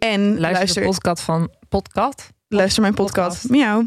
En Luister, luister, de podcast van Podcast. luister mijn podcast. Miauw.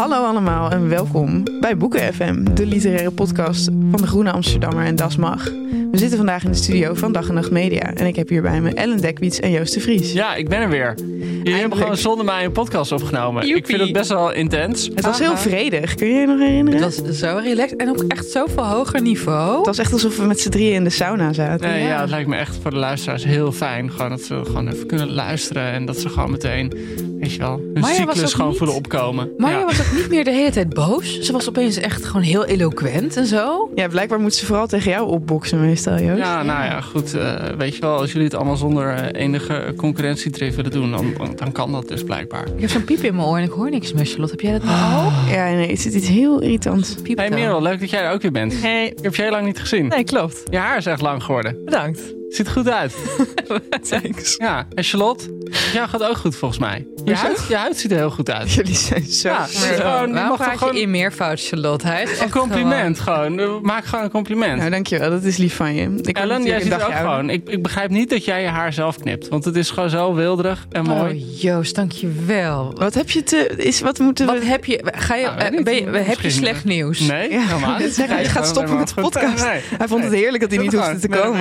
Hallo allemaal en welkom bij Boeken FM, de literaire podcast van de Groene Amsterdammer en Das Mag. We zitten vandaag in de studio van Dag en Nacht Media en ik heb hier bij me Ellen Dekwiets en Joost de Vries. Ja, ik ben er weer. Jullie hebben gewoon zonder mij een podcast opgenomen. Ik vind het best wel intens. Het was heel vredig, kun je je nog herinneren? Het was zo relaxed en ook echt zoveel hoger niveau. Het was echt alsof we met z'n drieën in de sauna zaten. Nee, ja. Ja. het lijkt me echt voor de luisteraars heel fijn. Gewoon dat ze gewoon even kunnen luisteren. En dat ze gewoon meteen, weet je wel, hun Maya cyclus ook gewoon niet- voelen opkomen. Maya ja. was ook niet meer de hele tijd boos. Ze was opeens echt gewoon heel eloquent en zo. Ja, blijkbaar moet ze vooral tegen jou opboksen meestal, Joost. Ja, nou ja, goed. eh, weet je wel, als jullie het allemaal zonder eh, enige concurrentiedrift willen doen, dan, dan, dan kan dat dus blijkbaar. Ik heb zo'n piep in mijn oor en ik hoor niks meer, Charlotte. Heb jij dat nou ook? Ja, nee, het zit iets heel irritants. Piep Hey. Merel, leuk dat jij er ook weer bent. Hey. Ik heb je heel lang niet gezien. Nee, klopt. Je haar is echt lang geworden. Bedankt. Ziet er goed uit. Thanks. Ja, en Charlotte, jou gaat ook goed volgens mij. Je huid, je huid ziet er heel goed uit. Jullie zijn zo... Ja, gewoon, Waarom mag praat gewoon je in meervoud, Charlotte? Hij is een compliment gewoon. Maak gewoon een compliment. Nou, dankjewel. Dat is lief van je. Ik Ellen, jij ziet er ook gewoon. Ik, ik begrijp niet dat jij je haar zelf knipt. Want het is gewoon zo wilderig en gewoon- mooi. Oh, Joost, dankjewel. Wat heb je te... Is, wat moeten we... Wat heb je... Ga je, Nou, eh, ben je- heb je slecht nieuws? Nee, Ja, helemaal niet. hij gaat stoppen met de podcast. Nee, Hij vond het heerlijk dat hij niet hoefde te komen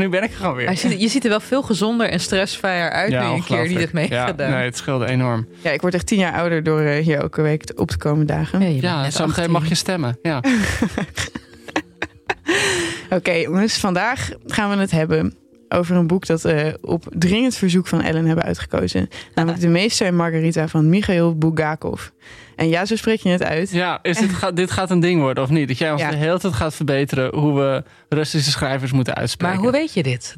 Nu ben ik er gewoon weer. Ziet, je ziet er wel veel gezonder en stressvrijer uit nu je een keer niet hebt ongelooflijk. meegedaan. Ja, nee, het scheelde enorm. Ja, ik word echt tien jaar ouder door eh, hier elke week op te komen dagen. Ja, Ja, 18. mag je stemmen. Ja. Oké jongens, vandaag gaan we het hebben over een boek dat we op dringend verzoek van Ellen hebben uitgekozen. Namelijk De Meester en Margarita van Michail Bulgakov. En ja, zo spreek je het uit. Ja, is dit, gaat, dit gaat een ding worden of niet? Dat jij ons Ja. de hele tijd gaat verbeteren hoe we Russische schrijvers moeten uitspreken. Maar hoe weet je dit?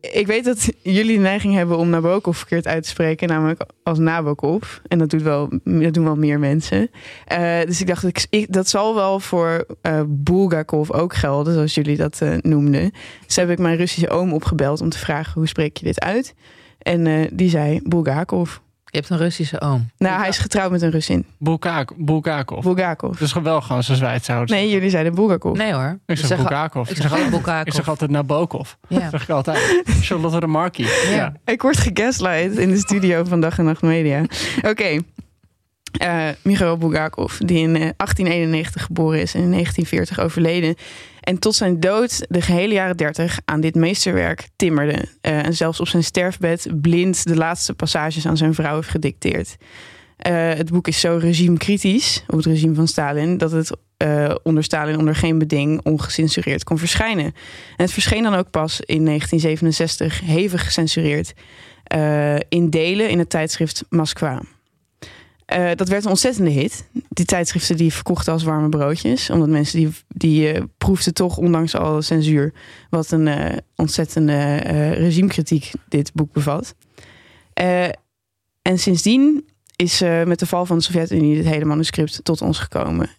Ik weet dat jullie de neiging hebben om Nabokov verkeerd uit te spreken, namelijk als Nabokov. En dat, doet wel, dat doen wel meer mensen. Eh, dus ik dacht, ik, ik- dat zal wel voor eh Bulgakov ook gelden, zoals jullie dat eh, noemden. Dus heb ik mijn Russische oom opgebeld om te vragen, hoe spreek je dit uit? En eh, die zei Bulgakov. Je hebt een Russische oom. Nou, hij is getrouwd met een Russin. Bulgak- Bulgakov. Bulgakov. Dus wel gewoon zoals wij het zouden Nee, jullie zeiden Bulgakov. Nee hoor. Ik zeg Bulgakov. Ik zeg Ik Bulgakov. zeg altijd Nabokov. Ja. Dat zeg ik altijd. Charlotte Remarque. Ja. Ja. Ik word gegaslight in de studio van Dag en Nacht Media. Oké. Eh Michail Bulgakov, die in eh, 1891 geboren is en in 1940 overleden. En tot zijn dood de gehele jaren 30 aan dit meesterwerk timmerde. Eh, en zelfs op zijn sterfbed blind de laatste passages aan zijn vrouw heeft gedicteerd. Eh, het boek is zo regimekritisch op het regime van Stalin... dat het eh, onder Stalin onder geen beding ongecensureerd kon verschijnen. En het verscheen dan ook pas in 1967 hevig gecensureerd... in delen in het tijdschrift Moskwa. Eh, dat werd een ontzettende hit. Die tijdschriften die verkochten als warme broodjes. Omdat mensen die, die eh, proefden toch, ondanks alle censuur... wat een eh, ontzettende regimekritiek dit boek bevat. En sindsdien is met de val van de Sovjet-Unie... het hele manuscript tot ons gekomen.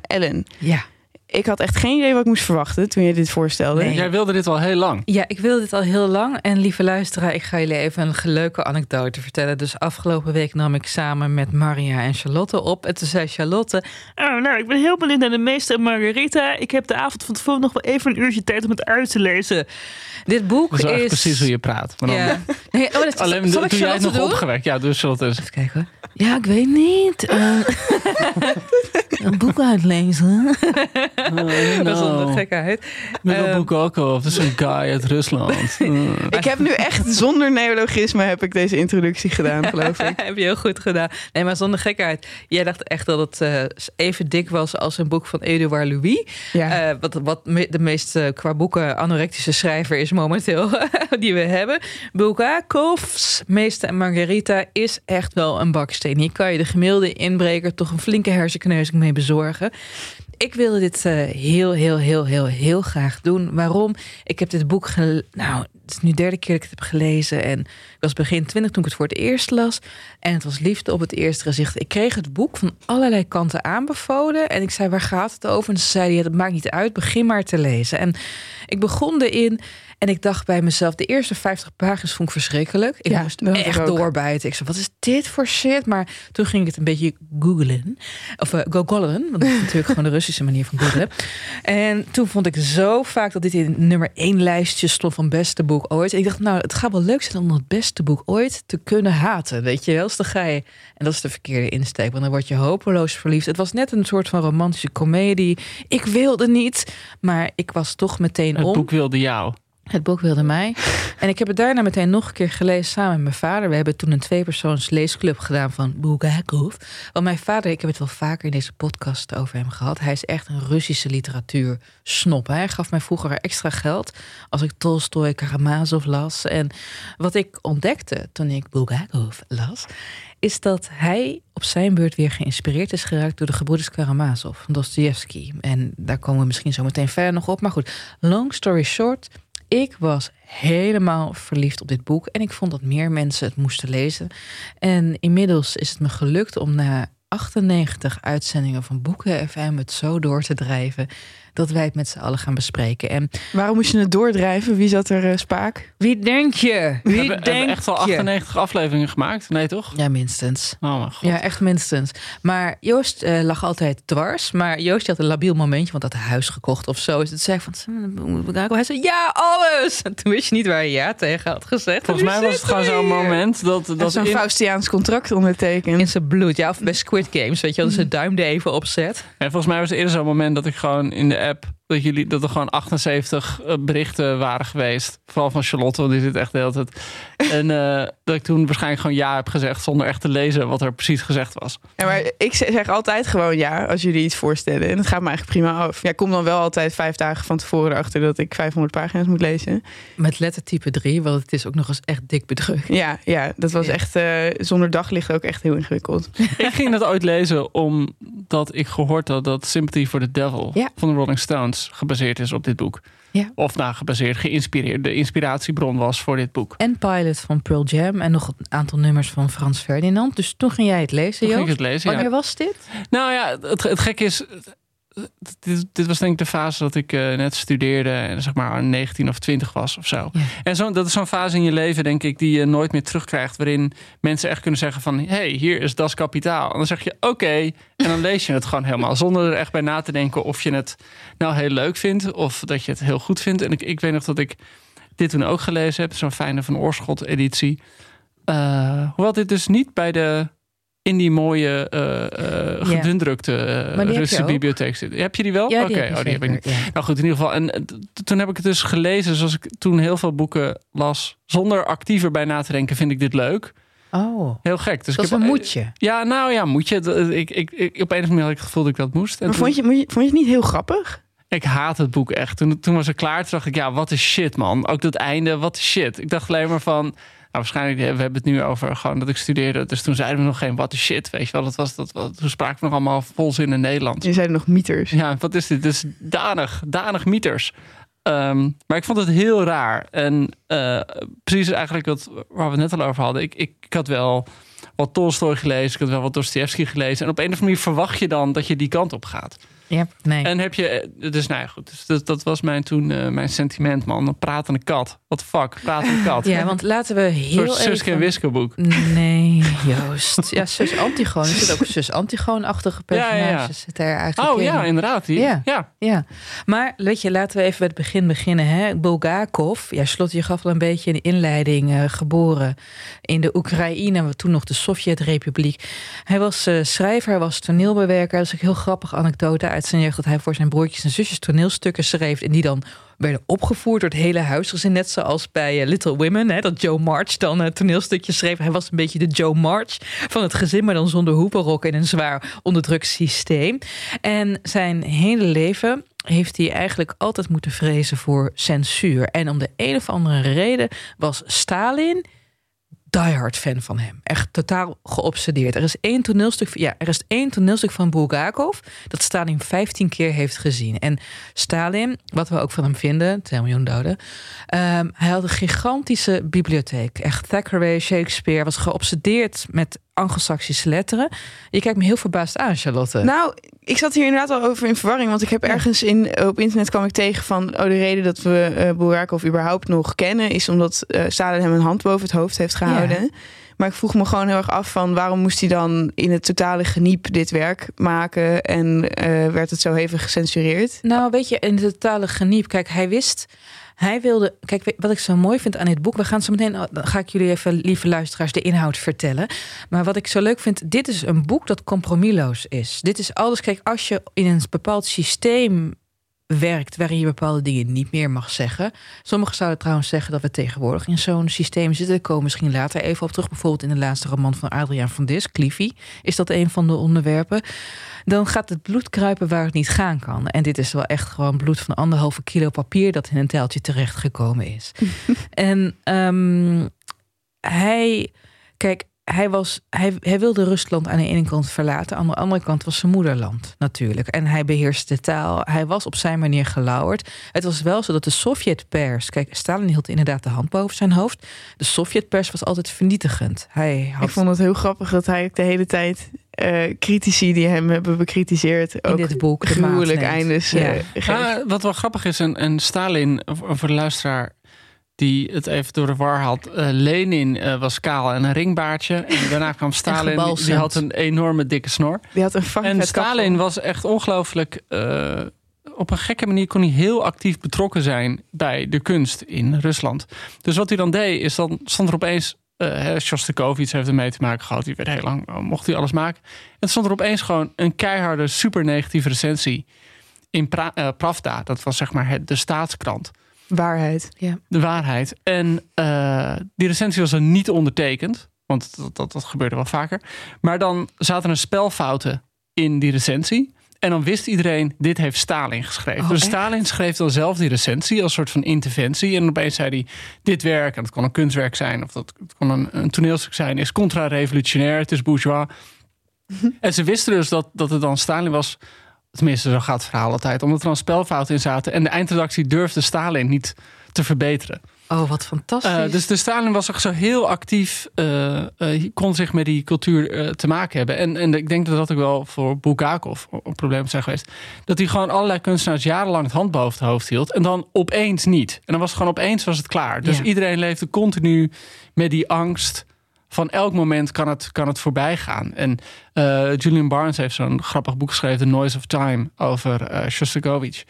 Ellen, Ja. Ik had echt geen idee wat ik moest verwachten... toen je dit voorstelde. Nee. Jij wilde dit al heel lang. Ja, ik wil dit al heel lang. En lieve luisteraar, ik ga jullie even een leuke anekdote vertellen. Dus afgelopen week nam ik samen met Maria en Charlotte op. En toen zei Charlotte... Oh, nou, ik ben heel benieuwd naar de meester Margarita. Ik heb de avond van tevoren nog wel even een uurtje tijd om het uit te lezen. Dit boek Dat is wel is... precies hoe je praat. Maar dan, Ja. Nee, oh, dat, Alleen zal ik toen jij het Charlotte nog doen? opgewekt. Ja, dus Charlotte is. Even kijken hoor. Ja, ik weet niet. Eh, een boek uitlezen. Oh, Dat is no. een gekheid. Mikhail Ehm, Bulgakov, dat is een guy uit Rusland. Uh. Ik heb nu echt zonder neologisme heb ik deze introductie gedaan, geloof ik. Heb je heel goed gedaan. Nee, maar zonder gekheid. Jij dacht echt dat het eh, even dik was als een boek van Edouard Louis. Ja. Eh, wat, wat me- de meest eh, qua boeken anorectische schrijver is momenteel die we hebben. Bulgakovs Meester en Margarita is echt wel een baksteen. Hier kan je de gemiddelde inbreker toch een flinke hersenkneuzing mee bezorgen. Ik wilde dit eh, heel, heel, heel, heel, heel graag doen. Waarom? Ik heb dit boek, nou, is nu de derde keer dat ik het heb gelezen. En ik was begin twintig toen ik het voor het eerst las. En het was liefde op het eerste gezicht. Ik kreeg het boek van allerlei kanten aanbevolen. En ik zei, waar gaat het over? En ze zeiden, ja, dat maakt niet uit, begin maar te lezen. En ik begon erin en ik dacht bij mezelf, de eerste 50 pagina's vond ik verschrikkelijk. Ik Ja, moest echt doorbijten. Ik zei, wat is dit voor shit? Maar toen ging ik het een beetje googlen. Of uh, googlen, want dat is natuurlijk gewoon de Russische manier van googlen. En toen vond ik zo vaak dat dit in nummer één lijstje stond van beste boek ooit. En ik dacht, nou, het gaat wel leuk zijn om het beste boek ooit te kunnen haten. Weet je wel, dus dan ga je... En dat is de verkeerde insteek, want dan word je hopeloos verliefd. Het was net een soort van romantische komedie. Ik wilde niet, maar ik was toch meteen Het om. boek wilde jou. Het boek wilde mij. En ik heb het daarna meteen nog een keer gelezen samen met mijn vader. We hebben toen een tweepersoons leesclub gedaan van Bulgakov. Want mijn vader, ik heb het wel vaker in deze podcast over hem gehad. Hij is echt een Russische literatuur snop. Hij gaf mij vroeger extra geld als ik Tolstoy, Karamazov las. En wat ik ontdekte toen ik Bulgakov las, is dat hij op zijn beurt weer geïnspireerd is geraakt door de gebroeders Karamazov van Dostoevsky. En daar komen we misschien zo meteen verder nog op. Maar goed, long story short, ik was helemaal verliefd op dit boek en ik vond dat meer mensen het moesten lezen. En inmiddels is het me gelukt om na 98 uitzendingen van Boeken FM het zo door te drijven dat wij het met z'n allen gaan bespreken. En Waarom moest je het doordrijven? Wie zat er eh, spaak? wie denk je? Wie Hebben, hebben we denk echt al je? 98 afleveringen gemaakt? Nee, toch? Ja, minstens. Oh mijn god. Ja, echt minstens. Maar Joost eh, lag altijd dwars. Maar Joost had een labiel momentje, want had een huis gekocht of zo. Dus het zei van, hij zei ja, alles. En toen wist je niet waar je ja tegen had gezegd. Volgens mij was het gewoon zo'n moment dat... Dat dat zo'n in- Faustiaans contract ondertekend. In zijn bloed, ja. Of bij Squid Games, weet je wel. Dus zijn duim er even op zet. En volgens mij was het eerder zo'n moment dat ik gewoon in de app... dat, jullie, dat er gewoon 78 eh, berichten waren geweest. Vooral van Charlotte, want die zit echt de hele tijd. En eh, dat ik toen waarschijnlijk gewoon ja heb gezegd... zonder echt te lezen wat er precies gezegd was. Ja, maar ik zeg altijd gewoon ja als jullie iets voorstellen. En het gaat me eigenlijk prima af. Ja, ik kom dan wel altijd vijf dagen van tevoren achter dat ik 500 pagina's moet lezen. Met lettertype 3, want het is ook nog eens echt dik bedrukt. Ja, ja dat was Ja. echt eh, zonder daglicht ook echt heel ingewikkeld. ik ging dat ooit lezen omdat ik gehoord had... dat Sympathy for the Devil Ja. van de Rolling Stones gebaseerd is op dit boek. Ja. Of nou, gebaseerd, geïnspireerd. De inspiratiebron was voor dit boek. En Pilot van Pearl Jam. En nog een aantal nummers van Frans Ferdinand. Dus toen ging jij het lezen, Joost. lezen, ja. Wanneer was dit? Nou ja, het, het gekke is. Dit, dit was denk ik de fase dat ik eh, net studeerde en zeg maar 19 of 20 was of zo. Ja. En zo, dat is zo'n fase in je leven, denk ik, die je nooit meer terugkrijgt. Waarin mensen echt kunnen zeggen van, hey, hier is Das Kapitaal. En dan zeg je, oké. En dan lees je het gewoon helemaal. Zonder er echt bij na te denken of je het nou heel leuk vindt. Of dat je het heel goed vindt. En ik, ik weet nog dat ik dit toen ook gelezen heb. Zo'n fijne Van Oorschot editie. Eh, hoewel dit dus niet bij de... In die mooie, Ja. gedundrukte eh, Russische bibliotheek zit. Heb je die wel? Ja, Oké, die heb je oh, die heb ik niet. ja. Nou goed, in ieder geval. En toen heb ik het dus gelezen zoals ik toen heel veel boeken las. Zonder actiever bij na te denken, vind ik dit leuk. Oh, Heel gek. Dus dat ik heb, een moedje. Ja, nou ja, moet je. Dat- Ik, ik, ik, op een of andere manier had ik het gevoel dat ik dat moest. En Maar toen- vond je vond je het niet heel grappig? ik haat het boek echt. Toen, toen was ik klaar. Toen dacht ik, ja, wat is shit, man. Ook dat einde, wat is shit. Ik dacht alleen maar van... Nou, waarschijnlijk, we hebben het nu over gewoon dat ik studeerde. Dus toen zeiden we nog geen wat is shit, weet je wel. Dat was, dat, toen spraken we nog allemaal volzin in Nederlands. Je zei nog mieters. Ja, wat is dit? Is danig, danig mieters. Ehm, maar ik vond het heel raar. En eh, precies eigenlijk wat, waar we het net al over hadden. Ik, ik, ik had wel wat Tolstoy gelezen. Ik had wel wat Dostoevsky gelezen. En op een of andere manier verwacht je dan dat je die kant op gaat. Ja, nee. En heb je, eh, dus nou ja, goed. Dus dat, dat was mijn toen eh, mijn sentiment, man. Een pratende kat. The fuck, pratende kat. Ja, want laten we Een heel soort Suske en even... Boek. Nee, Joost. Ja, zus Antigoon. Er zitten ook zus Antigoon-achtige Ja, ja, ja. personages eigenlijk Oh in. ja, inderdaad. Die. Ja. ja. Ja, maar weet je, laten we even bij het begin beginnen. Hè? Bulgakov, ja, Slot, je gaf al een beetje in de inleiding, eh, geboren in de Oekraïne, wat toen nog de Sovjet-Republiek. Hij was schrijver, hij was toneelbewerker. Dat is ook een heel grappige anekdote uit zijn jeugd, dat hij voor zijn broertjes en zusjes toneelstukken schreef en die dan werden opgevoerd door het hele huisgezin. Net zoals bij eh, Little Women, hè, dat Joe March dan een toneelstukje schreef. Hij was een beetje de Joe March van het gezin, maar dan zonder hoepenrok in een zwaar onderdrukt systeem. En zijn hele leven heeft hij eigenlijk altijd moeten vrezen voor censuur. En om de een of andere reden was Stalin diehard fan van hem. Echt totaal geobsedeerd. Er is één toneelstuk, ja, er is één toneelstuk van Bulgakov dat Stalin 15 keer heeft gezien. En Stalin, wat we ook van hem vinden, 2 miljoen doden, ehm, hij had een gigantische bibliotheek. Echt Thackeray, Shakespeare, was geobsedeerd met Anglo-Saxische letteren. Je kijkt me heel verbaasd aan, Charlotte. Nou, ik zat hier inderdaad al over in verwarring. Want ik heb ergens in, op internet kwam ik tegen van... oh, de reden dat we eh Bulgakov überhaupt nog kennen... is omdat eh Stalin hem een hand boven het hoofd heeft gehouden. Maar ik vroeg me gewoon heel erg af van... waarom moest hij dan in het totale geniep dit werk maken... en eh, werd het zo hevig gecensureerd? Nou, weet je, in de totale geniep. Kijk, hij wist. Hij wilde. Kijk, wat ik zo mooi vind aan dit boek. We gaan zo meteen. Dan ga ik jullie even, lieve luisteraars, de inhoud vertellen. Maar wat ik zo leuk vind. Dit is een boek dat compromisloos is. Dit is alles. Kijk, als je in een bepaald systeem werkt waarin je bepaalde dingen niet meer mag zeggen. Sommigen zouden trouwens zeggen dat we tegenwoordig in zo'n systeem zitten. Daar komen we misschien later even op terug. Bijvoorbeeld in de laatste roman van Adriaan van Dis, Cliffy, is dat een van de onderwerpen. Dan gaat het bloed kruipen waar het niet gaan kan. En dit is wel echt gewoon bloed van anderhalve kilo papier dat in een teltje terechtgekomen is. en ehm, hij, kijk, hij, was, hij, hij wilde Rusland aan de ene kant verlaten. Aan de andere kant was zijn moederland natuurlijk. En hij beheerste de taal. Hij was op zijn manier gelauwerd. Het was wel zo dat de Sovjetpers... Kijk, Stalin hield inderdaad de hand boven zijn hoofd. De Sovjetpers was altijd vernietigend. Hij had Ik vond het heel grappig dat hij ook de hele tijd... eh, critici die hem hebben bekritiseerd... in ook dit boek gruwelijk eindes eh, Ja. geeft. Ah, wat wel grappig is, en, en Stalin, voor voor de luisteraar die het even door de war had. eh, Lenin eh, was kaal en een ringbaardje. En daarna kwam Stalin, die had een enorme dikke snor. Die had een En Stalin kapsel. was echt ongelooflijk. eh, op een gekke manier kon hij heel actief betrokken zijn bij de kunst in Rusland. Dus wat hij dan deed, is dan stond er opeens. eh Shostakovich heeft ermee te maken gehad. Die werd heel lang, mocht hij alles maken. En stond er opeens gewoon een keiharde, super negatieve recensie in pra, Pravda. Dat was zeg maar de staatskrant. Waarheid. De waarheid. En eh, die recensie was dan niet ondertekend. Want dat, dat, dat gebeurde wel vaker. Maar dan zaten er spelfouten in die recensie. En dan wist iedereen, dit heeft Stalin geschreven. Oh, dus echt? Stalin schreef dan zelf die recensie als soort van interventie. En opeens zei hij, dit werk, en het kon een kunstwerk zijn... of dat het kon een, een toneelstuk zijn, is contra-revolutionair, het is bourgeois. en ze wisten dus dat, dat het dan Stalin was... Tenminste, zo gaat het verhaal altijd. Omdat er dan spelfouten in zaten. En de eindredactie durfde Stalin niet te verbeteren. Oh, wat fantastisch. Uh, dus de Stalin was ook zo heel actief, uh, uh, kon zich met die cultuur te maken hebben. En, en ik denk dat dat ook wel voor Bulgakov een probleem zijn geweest. Dat hij gewoon allerlei kunstenaars jarenlang het hand boven het hoofd hield. En dan opeens niet. En dan was het gewoon opeens was het klaar. Dus Ja. iedereen leefde continu met die angst. Van elk moment kan het, kan het voorbij gaan. En uh, Julian Barnes heeft zo'n grappig boek geschreven, The Noise of Time, over uh, Shostakovich.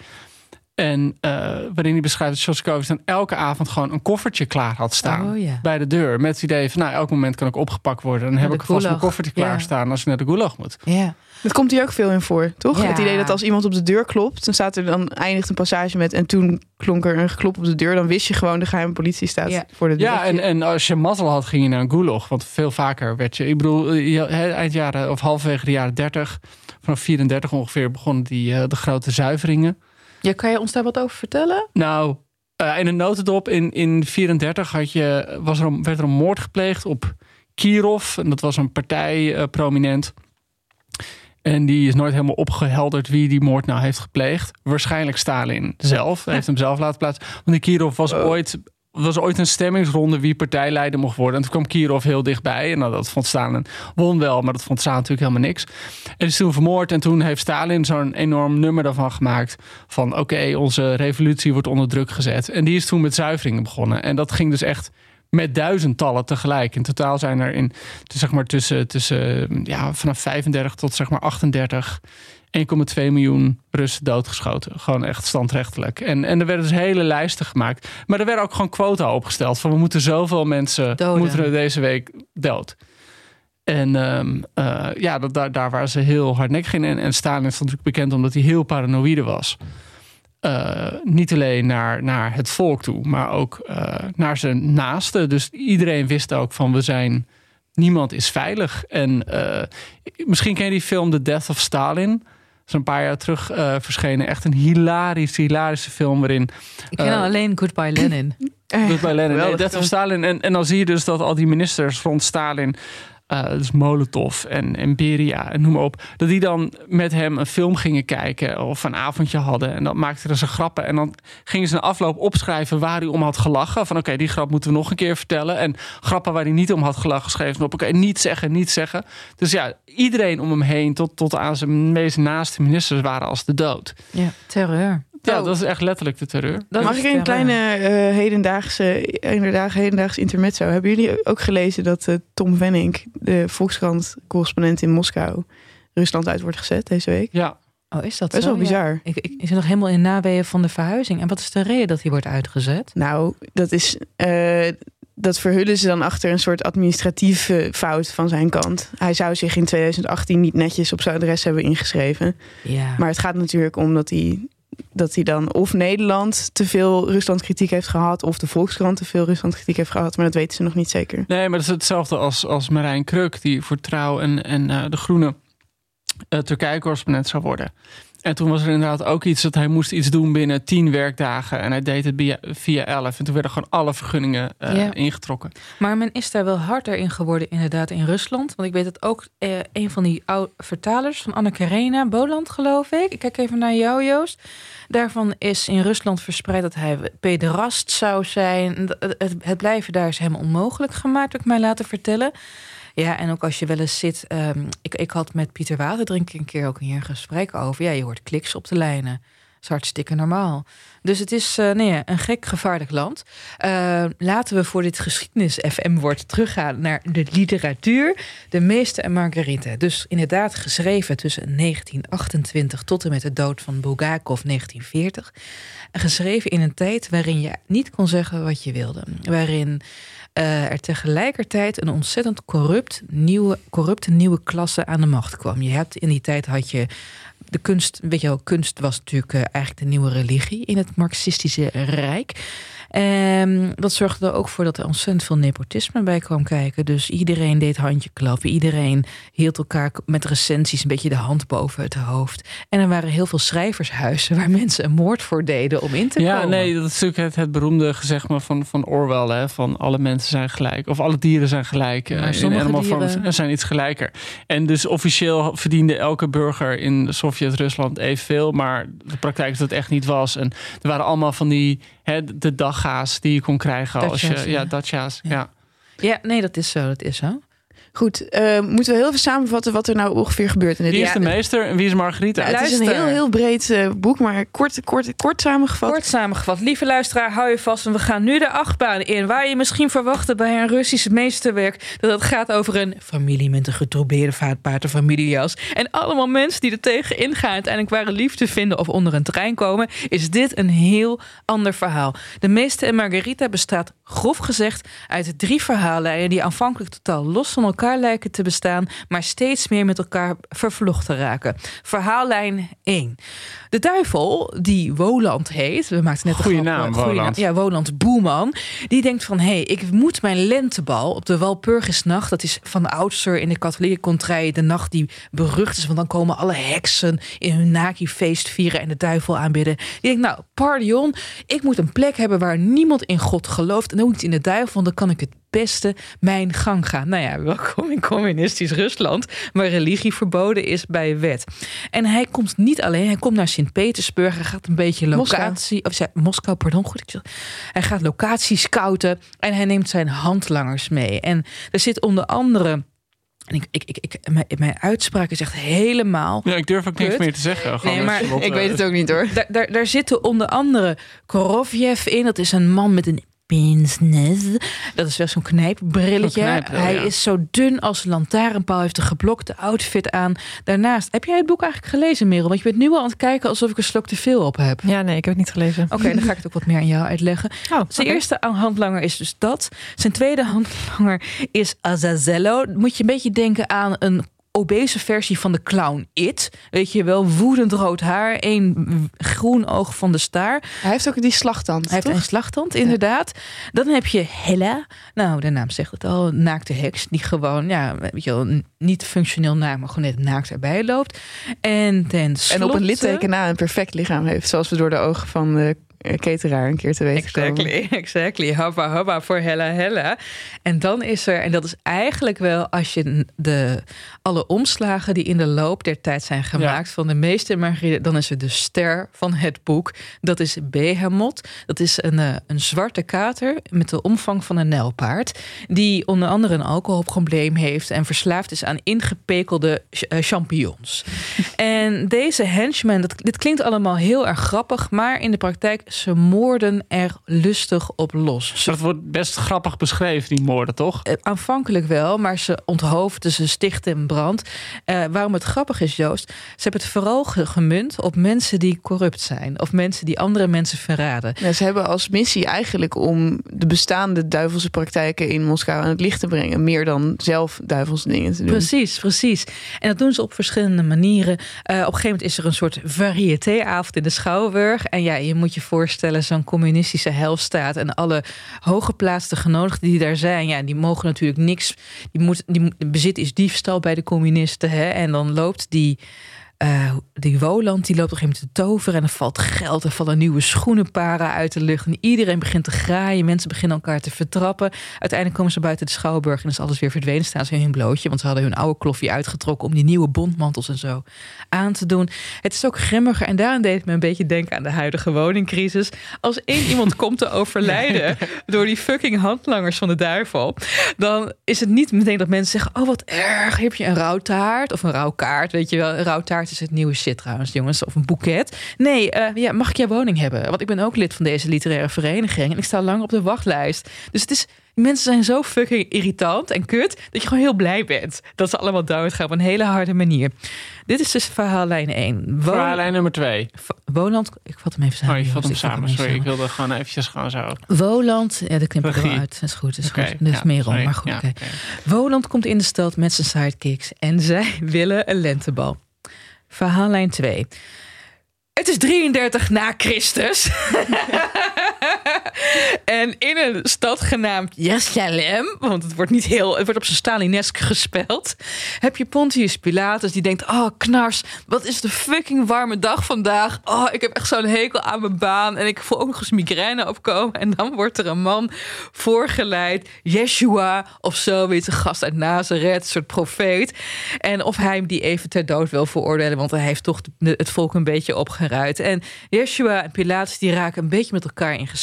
En uh, waarin hij beschrijft dat Shostakovich dan elke avond gewoon een koffertje klaar had staan. Oh. Bij de deur. Met het idee van, nou, elk moment kan ik opgepakt worden. Dan heb ik vast mijn koffertje Ja. klaarstaan als ik naar de gulag moet. Ja. Dat komt hier ook veel in voor, toch? Ja. Het idee dat als iemand op de deur klopt, dan staat er dan eindigt een passage met en toen klonk er een geklop op de deur, dan wist je gewoon de geheime politie staat Ja. voor de deur. Ja, en, en als je mazzel had, ging je naar een gulag. Want veel vaker werd je... Ik bedoel, eind jaren of halverwege de jaren 30... vanaf 34 ongeveer begonnen die, eh, de grote zuiveringen. ja, kan je ons daar wat over vertellen? Nou, eh, in een notendop in, in 34 had je, was er een, werd er een moord gepleegd op Kirov. En dat was een partij eh, prominent. En die is nooit helemaal opgehelderd wie die moord nou heeft gepleegd. Waarschijnlijk Stalin zelf. Hij heeft hem zelf laten plaatsen. Want die Kirov was Oh. ooit was ooit een stemmingsronde wie partijleider mocht worden. En toen kwam Kirov heel dichtbij. En nou, dat vond Stalin won wel, maar dat vond Stalin natuurlijk helemaal niks. En is toen vermoord. En toen heeft Stalin zo'n enorm nummer daarvan gemaakt. Van oké, onze revolutie wordt onder druk gezet. En die is toen met zuiveringen begonnen. En dat ging dus echt met duizendtallen tegelijk. In totaal zijn er in, zeg maar tussen, tussen ja, vanaf 35 tot zeg maar 38 1,2 miljoen Russen doodgeschoten. Gewoon echt standrechtelijk. En, en er werden dus hele lijsten gemaakt. Maar er werden ook gewoon quota opgesteld. Van we moeten zoveel mensen Doden. moeten er deze week dood. En ehm, eh, ja, dat, daar, daar waren ze heel hardnekkig in. En, en Stalin is natuurlijk bekend omdat hij heel paranoïde was. Eh, niet alleen naar, naar het volk toe, maar ook eh, naar zijn naasten. Dus iedereen wist ook van we zijn, niemand is veilig. En eh, misschien ken je die film The Death of Stalin. Dat is een paar jaar terug eh, verschenen. Echt een hilarisch, hilarische film waarin Ik ken alleen Goodbye Lenin. bij Lenin. Nee, Death of. Stalin. En, en dan zie je dus dat al die ministers rond Stalin, eh, dus Molotov en, Beria en noem maar op, dat die dan met hem een film gingen kijken of een avondje hadden. En dan maakten er ze grappen. En dan gingen ze een afloop opschrijven waar hij om had gelachen. Van oké, die grap moeten we nog een keer vertellen. En grappen waar hij niet om had gelachen, schreven op. Oké, niet zeggen, niet zeggen. Dus ja, iedereen om hem heen, tot, tot aan zijn meest naaste ministers, waren als de dood. Ja, terreur. Ja, Oh. dat is echt letterlijk de terreur. Dat Mag ik een kleine eh, hedendaagse, inderdaad, hedendaagse intermezzo? Hebben jullie ook gelezen dat eh, Tom Venink, de Volkskrant-correspondent in Moskou, Rusland uit wordt gezet deze week? Ja, Oh, is dat Best zo? wel Ja. bizar. Ik, ik, is er nog helemaal in naweeën van de verhuizing. En wat is de reden dat hij wordt uitgezet? Nou, dat is. eh, dat verhullen ze dan achter een soort administratieve fout van zijn kant. Hij zou zich in 2018 niet netjes op zijn adres hebben ingeschreven. Ja. Maar het gaat natuurlijk om dat hij, dat hij dan of Nederland te veel Rusland-kritiek heeft gehad, of de Volkskrant te veel Rusland-kritiek heeft gehad. Maar dat weten ze nog niet zeker. Nee, maar dat is hetzelfde als, als Marijn Kruk, die voor Trouw en, en eh, De Groene eh, Turkije-correspondent zou worden. En toen was er inderdaad ook iets dat hij moest iets doen binnen tien werkdagen. En hij deed het via, via elf. En toen werden gewoon alle vergunningen eh, ingetrokken. Maar men is daar wel harder in geworden, inderdaad, in Rusland. Want ik weet dat ook eh, een van die oude vertalers van Anne Karenina, Boland, geloof ik. Ik kijk even naar jou, Joost. Daarvan is in Rusland verspreid dat hij pederast zou zijn. Het, het, het blijven daar is helemaal onmogelijk gemaakt, heb ik mij laten vertellen. Ja, en ook als je wel eens zit. ehm, ik, ik had met Pieter Waterdrink een keer ook hier een gesprek over. Ja, je hoort kliks op de lijnen. Dat is hartstikke normaal. Dus het is eh, nee, een gek gevaarlijk land. Eh, laten we voor dit geschiedenis FM wordt teruggaan naar de literatuur. De Meester en Margaritha. Dus inderdaad geschreven tussen 1928 tot en met de dood van Bulgakov 1940. En geschreven in een tijd waarin je niet kon zeggen wat je wilde. Waarin eh, er tegelijkertijd een ontzettend corrupt nieuwe, corrupte nieuwe klasse aan de macht kwam. Je hebt in die tijd had je de kunst, weet je wel, kunst was natuurlijk eh, eigenlijk de nieuwe religie in het Marxistische Rijk. En dat zorgde er ook voor dat er ontzettend veel nepotisme bij kwam kijken. Dus iedereen deed handje klappen. Iedereen hield elkaar met recensies een beetje de hand boven het hoofd. En er waren heel veel schrijvershuizen waar mensen een moord voor deden om in te Ja, komen. nee, dat is natuurlijk het, het beroemde gezegde van, van Orwell. Hè, van alle mensen zijn gelijk. Of alle dieren zijn gelijk. eh, Maar in sommige Animal dieren- zijn iets gelijker. En dus officieel verdiende elke burger in Sovjet-Rusland evenveel. Maar de praktijk is dat het echt niet was. En er waren allemaal van die, hè, de dagga's die je kon krijgen. als je, ja. Ja. Ja. Ja, nee, dat is zo. Dat is zo. Goed, eh, moeten we heel even samenvatten wat er nou ongeveer gebeurt in dit Wie is Ja, de meester en wie is Margarita? Ja, het is een heel, heel breed eh, boek, maar kort, kort, kort samengevat. Kort samengevat, lieve luisteraar, hou je vast. En we gaan nu de achtbaan in. Waar je misschien verwachtte bij een Russisch meesterwerk. dat het gaat over een familie met een getrobeerde vaatpaard, een familiejas. En allemaal mensen die er tegen ingaan. uiteindelijk waren liefde vinden of onder een trein komen. Is dit een heel ander verhaal. De Meester en Margarita bestaat grof gezegd uit drie verhaallijnen. die aanvankelijk totaal los van elkaar lijken te bestaan. maar steeds meer met elkaar vervlochten raken. Verhaallijn 1. De duivel, die Woland heet. We maakten net een grap, naam, Woland. Ja, Woland Boeman. Die denkt van, hé, hey, ik moet mijn lentebal op de Walpurgisnacht... dat is van oudsher in de katholieke contrij de nacht die berucht is... want dan komen alle heksen in hun Naki-feest vieren... en de duivel aanbidden. Die denkt, nou, pardon, ik moet een plek hebben... waar niemand in God gelooft en ook niet in de duivel... want dan kan ik het beste mijn gang gaan. Nou ja, welkom in communistisch Rusland... waar religie verboden is bij wet. En hij komt niet alleen, hij komt naar Sint-Petersburg. Hij gaat een beetje Moskou. locatie... Of zei, Moskou, pardon. Goed, ik zeg- hij gaat locatie scouten. En hij neemt zijn handlangers mee. En er zit onder andere... En ik, ik, ik, ik, mijn, mijn uitspraak is echt helemaal Ja, ik durf ook niks meer te zeggen. Gewoon Nee, maar Ik weet eh, het ook niet hoor. daar, daar, daar zitten onder andere Korovjev in. Dat is een man met een pinsnes. Dat is wel zo'n knijpbrilletje. Hij ja. is zo dun als een lantaarnpaal. Heeft een geblokte outfit aan. Daarnaast, heb jij het boek eigenlijk gelezen, Merel? Want je bent nu al aan het kijken alsof ik een slok te veel op heb. Ja, nee, ik heb het niet gelezen. Oké, dan ga ik het ook wat meer aan jou uitleggen. Oh, Zijn eerste handlanger is dus dat. Zijn tweede handlanger is Azazello. Moet je een beetje denken aan een obese versie van de clown It. Weet je wel, woedend rood haar, één groen oog van de staar. Hij heeft ook die slagtand. Hij heeft een slagtand, inderdaad. Dan heb je Hella. Nou, de naam zegt het al. Naakte heks. Die gewoon, ja, weet je wel, niet functioneel naakt, maar gewoon net naakt erbij loopt. En ten slotte... En op een litteken na een perfect lichaam heeft. Zoals we door de ogen van de eh, cateraar een keer te weten komen. Exactly, exactly. Hubba, hubba voor Hella, Hella. En dan is er, en dat is eigenlijk wel als je de, alle omslagen die in de loop der tijd zijn gemaakt van de meeste Margaride, dan is er de ster van het boek. Dat is Behemoth. Dat is een, eh, een zwarte kater met de omvang van een nijlpaard. Die onder andere een alcoholprobleem heeft en verslaafd is aan ingepekelde eh, champignons. En deze henchmen, dat, dit klinkt allemaal heel erg grappig, maar in de praktijk, ze moorden er lustig op los. Ze Dat wordt best grappig beschreven, die moorden, toch? eh, aanvankelijk wel, maar ze onthoofden, ze stichten een brand. Eh, waarom het grappig is, Joost, ze hebben het vooral ge- gemunt op mensen die corrupt zijn. Of mensen die andere mensen verraden. Ja, ze hebben als missie eigenlijk om de bestaande duivelse praktijken in Moskou aan het licht te brengen. Meer dan zelf duivelse dingen te doen. Precies, precies. En dat doen ze op verschillende manieren. Eh, op een gegeven moment is er een soort variétéavond in de Schouwburg. En ja, je moet je voorstellen, zo'n communistische helstaat en alle hooggeplaatste genodigden die daar zijn, ja, die mogen natuurlijk niks. Die moet, die bezit is diefstal bij de communisten. Hè? En dan loopt die. Eh, die Woland die loopt op een gegeven moment te toveren en er valt geld, er vallen nieuwe schoenenparen uit de lucht en iedereen begint te graaien, mensen beginnen elkaar te vertrappen. Uiteindelijk komen ze buiten de Schouwburg en is alles weer verdwenen, staan ze in hun blootje, want ze hadden hun oude kloffie uitgetrokken om die nieuwe bondmantels en zo aan te doen. Het is ook grimmiger en daarom deed het me een beetje denken aan de huidige woningcrisis. Als één iemand komt te overlijden door die fucking handlangers van de duivel, dan is het niet meteen dat mensen zeggen: Oh, wat erg, heb je een rouwtaart of een rouwkaart? Weet je wel, een rouwtaart is het nieuwe shit trouwens, jongens, of een boeket. Nee, eh, ja, mag ik jouw woning hebben? Want ik ben ook lid van deze literaire vereniging en ik sta lang op de wachtlijst. Dus het is. Mensen zijn zo fucking irritant en kut dat je gewoon heel blij bent dat ze allemaal doodgaan op een hele harde manier. Dit is dus verhaallijn 1. Wo- Verhaallijn nummer twee. Woland, ik vat hem even samen. Oh, je vat hem samen. Sorry, ik wilde gewoon eventjes gewoon zo. Woland, ja, dat knip ik er wel uit. Dat is goed, dat is goed. Dat is ja, meer om, maar goed. Ja. Woland komt in de stad met zijn sidekicks en zij willen een lentebal. Verhaallijn 2. Het is 33 na Christus. en in een stad genaamd Jerusalem, want het wordt niet heel, het wordt op zijn Stalinesk gespeld, heb je Pontius Pilatus die denkt: Oh, knars, wat is de fucking warme dag vandaag? Oh, ik heb echt zo'n hekel aan mijn baan en ik voel ook nog eens migraine opkomen. En dan wordt er een man voorgeleid, Yeshua of zoiets, een gast uit Nazareth, een soort profeet. En of hij hem die even ter dood wil veroordelen, want hij heeft toch het volk een beetje opgeruid. En Yeshua en Pilatus die raken een beetje met elkaar in gesprek.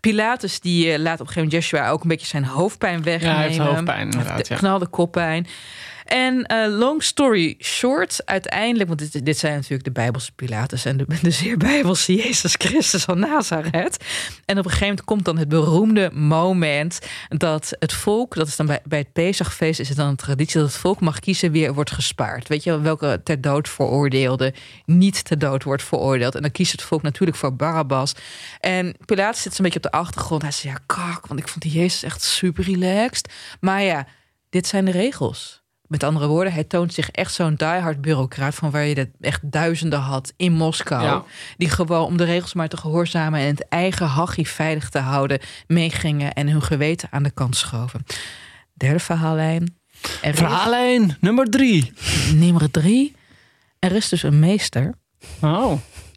Pilatus die eh, laat op een gegeven moment Yeshua ook een beetje zijn hoofdpijn wegnemen. Ja, hij heeft hoofdpijn, inderdaad, knalde koppijn. En eh, long story short, uiteindelijk, want dit, dit zijn natuurlijk de Bijbelse Pilatus en de, de zeer Bijbelse Jezus Christus van Nazareth. En op een gegeven moment komt dan het beroemde moment dat het volk, dat is dan bij, het Pesachfeest, is het dan een traditie dat het volk mag kiezen wie er wordt gespaard. Weet je wel, welke ter dood veroordeelde niet ter dood wordt veroordeeld. En dan kiest het volk natuurlijk voor Barabbas. En Pilatus zit zo'n beetje op de achtergrond. Hij zegt, ja, kak, want ik vond die Jezus echt super relaxed. Maar ja, dit zijn de regels. Met andere woorden, hij toont zich echt zo'n diehard bureaucraat... van waar je dat echt duizenden had in Moskou. Ja. Die gewoon om de regels maar te gehoorzamen... en het eigen hachie veilig te houden... meegingen en hun geweten aan de kant schoven. Derde verhaallijn. Er is- Verhaallijn nummer drie. Nummer drie. Er is dus een meester. Oh.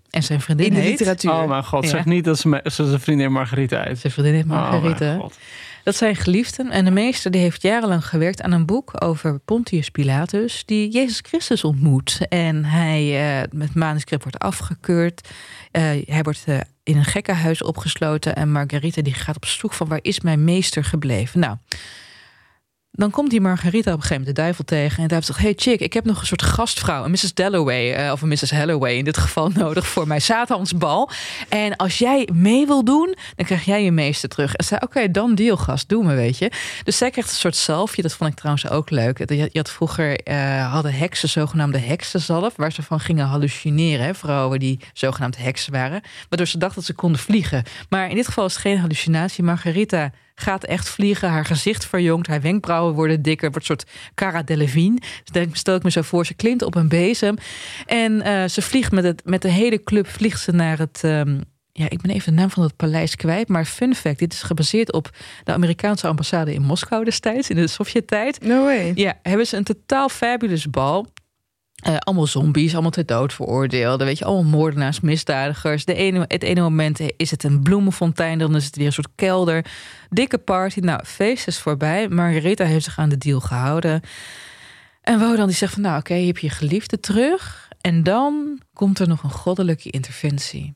En zijn vriendin In de heet... literatuur. Oh mijn god, Ja. zeg niet dat ze, me- ze zijn vriendin Margarita uit. Zijn vriendin heet Oh mijn Margarita. god. Dat zijn geliefden. En de meester die heeft jarenlang gewerkt aan een boek over Pontius Pilatus, die Jezus Christus ontmoet. En hij eh, met manuscript wordt afgekeurd. Eh, hij wordt eh, in een gekkenhuis opgesloten. En Margarita die gaat op zoek van waar is mijn meester gebleven. Nou, dan komt die Margarita op een gegeven moment de duivel tegen. En duivel zegt, hey chick, ik heb nog een soort gastvrouw. Een Mrs. Dalloway, eh, of een Mrs. Halloway in dit geval nodig voor mijn Satansbal. En als jij mee wil doen, dan krijg jij je meester terug. En zei, oké, dan deal gast, doe me, weet je. Dus zij krijgt een soort zalfje, dat vond ik trouwens ook leuk. Je je had vroeger, eh, hadden heksen zogenaamde heksenzalf, waar ze van gingen hallucineren. Hè? Vrouwen die zogenaamd heksen waren. Waardoor ze dachten dat ze konden vliegen. Maar in dit geval is het geen hallucinatie. Margarita gaat echt vliegen. Haar gezicht verjongt. Haar wenkbrauwen worden dikker. Wordt een soort Cara Delevingne. Dus denk, stel ik me zo voor. Ze klimt op een bezem. En eh, ze vliegt met, het, met de hele club vliegt ze naar het... ehm, ja, ik ben even de naam van het paleis kwijt. Maar fun fact, dit is gebaseerd op de Amerikaanse ambassade in Moskou destijds. In de Sovjet-tijd. No way. Ja, hebben ze een totaal fabulous bal. Eh, allemaal zombies, allemaal ter dood veroordeeld. Weet je, allemaal moordenaars, misdadigers. De ene, het ene moment is het een bloemenfontein, dan is het weer een soort kelder. Dikke party. Nou, feest is voorbij. Margarita heeft zich aan de deal gehouden. En Wodan die zegt van, nou oké, je hebt je geliefde terug. En dan komt er nog een goddelijke interventie.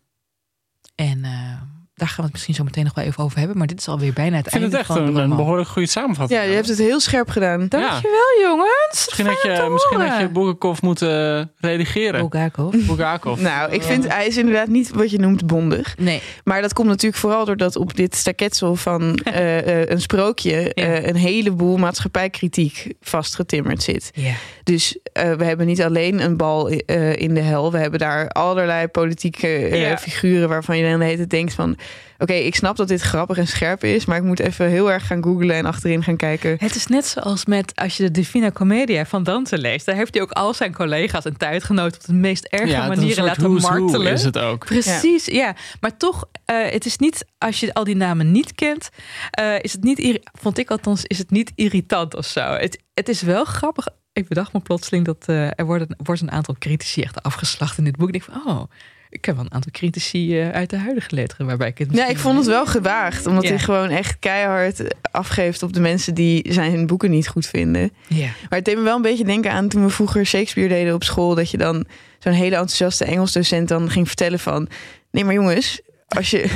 En eh, daar gaan we het misschien zo meteen nog wel even over hebben. Maar dit is alweer bijna het Ik vind einde het echt een, behoorlijk goede samenvatting. Ja, je hebt het heel scherp gedaan. Dankjewel jongens. Misschien had je, misschien had je Bulgakov moeten redigeren. Bulgakov. Bulgakov. Nou, ik vind hij is inderdaad niet wat je noemt bondig. Nee. Maar dat komt natuurlijk vooral doordat op dit staketsel van eh, eh, een sprookje eh, een heleboel maatschappijkritiek vastgetimmerd zit. Ja. Dus eh, we hebben niet alleen een bal eh, in de hel. We hebben daar allerlei politieke eh, Ja. figuren waarvan je dan de hele tijd denkt van... Oké, ik snap dat dit grappig en scherp is, maar ik moet even heel erg gaan googlen en achterin gaan kijken. Het is net zoals met als je de Divina Commedia van Dante leest. Daar heeft hij ook al zijn collega's en tijdgenoten op de meest erge Ja, manieren laten who's who martelen. is het ook. Precies, ja. Maar toch, eh, het is niet, als je al die namen niet kent, eh, is het niet, vond ik althans, is het niet irritant of zo. Het, het is wel grappig. Ik bedacht me plotseling dat eh, er worden, wordt een aantal critici echt afgeslacht in dit boek. Ik denk van, oh, ik heb wel een aantal critici eh, uit de huidige letteren waarbij ik het misschien ik vond het wel gewaagd, omdat Ja. hij gewoon echt keihard afgeeft op de mensen die zijn boeken niet goed vinden. Ja. Maar het deed me wel een beetje denken aan toen we vroeger Shakespeare deden op school, dat je dan zo'n hele enthousiaste Engelsdocent dan ging vertellen van, nee maar jongens, als je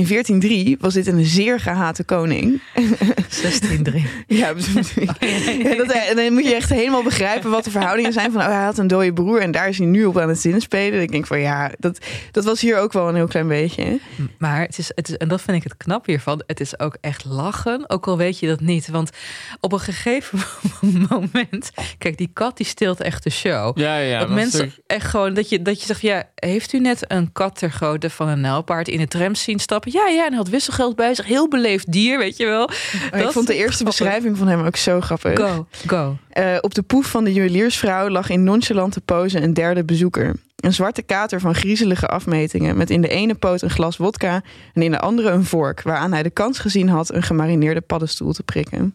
in 1403 was dit een zeer gehate koning. 16-3. Ja, en, dat, en dan moet je echt helemaal begrijpen wat de verhoudingen zijn. Van, oh, hij had een dode broer en daar is hij nu op aan het zinspelen. Ik denk van, ja, dat, dat was hier ook wel een heel klein beetje. hè. Maar het is, het is, en dat vind ik het knap hiervan, het is ook echt lachen, ook al weet je dat niet. Want op een gegeven moment, kijk, die kat die stilt echt de show. Ja, ja. dat mensen natuurlijk- echt gewoon, dat je, dat je zegt, ja, heeft u net een kat ter grootte van een nijlpaard in de tram zien stappen? Ja, ja, en hij had wisselgeld bij zich, heel beleefd dier, weet je wel. Maar ik vond de eerste beschrijving van hem ook zo grappig. Go, go. Eh, op de poef van de juweliersvrouw lag in nonchalante pose een derde bezoeker. Een zwarte kater van griezelige afmetingen, met in de ene poot een glas wodka en in de andere een vork, waaraan hij de kans gezien had een gemarineerde paddenstoel te prikken.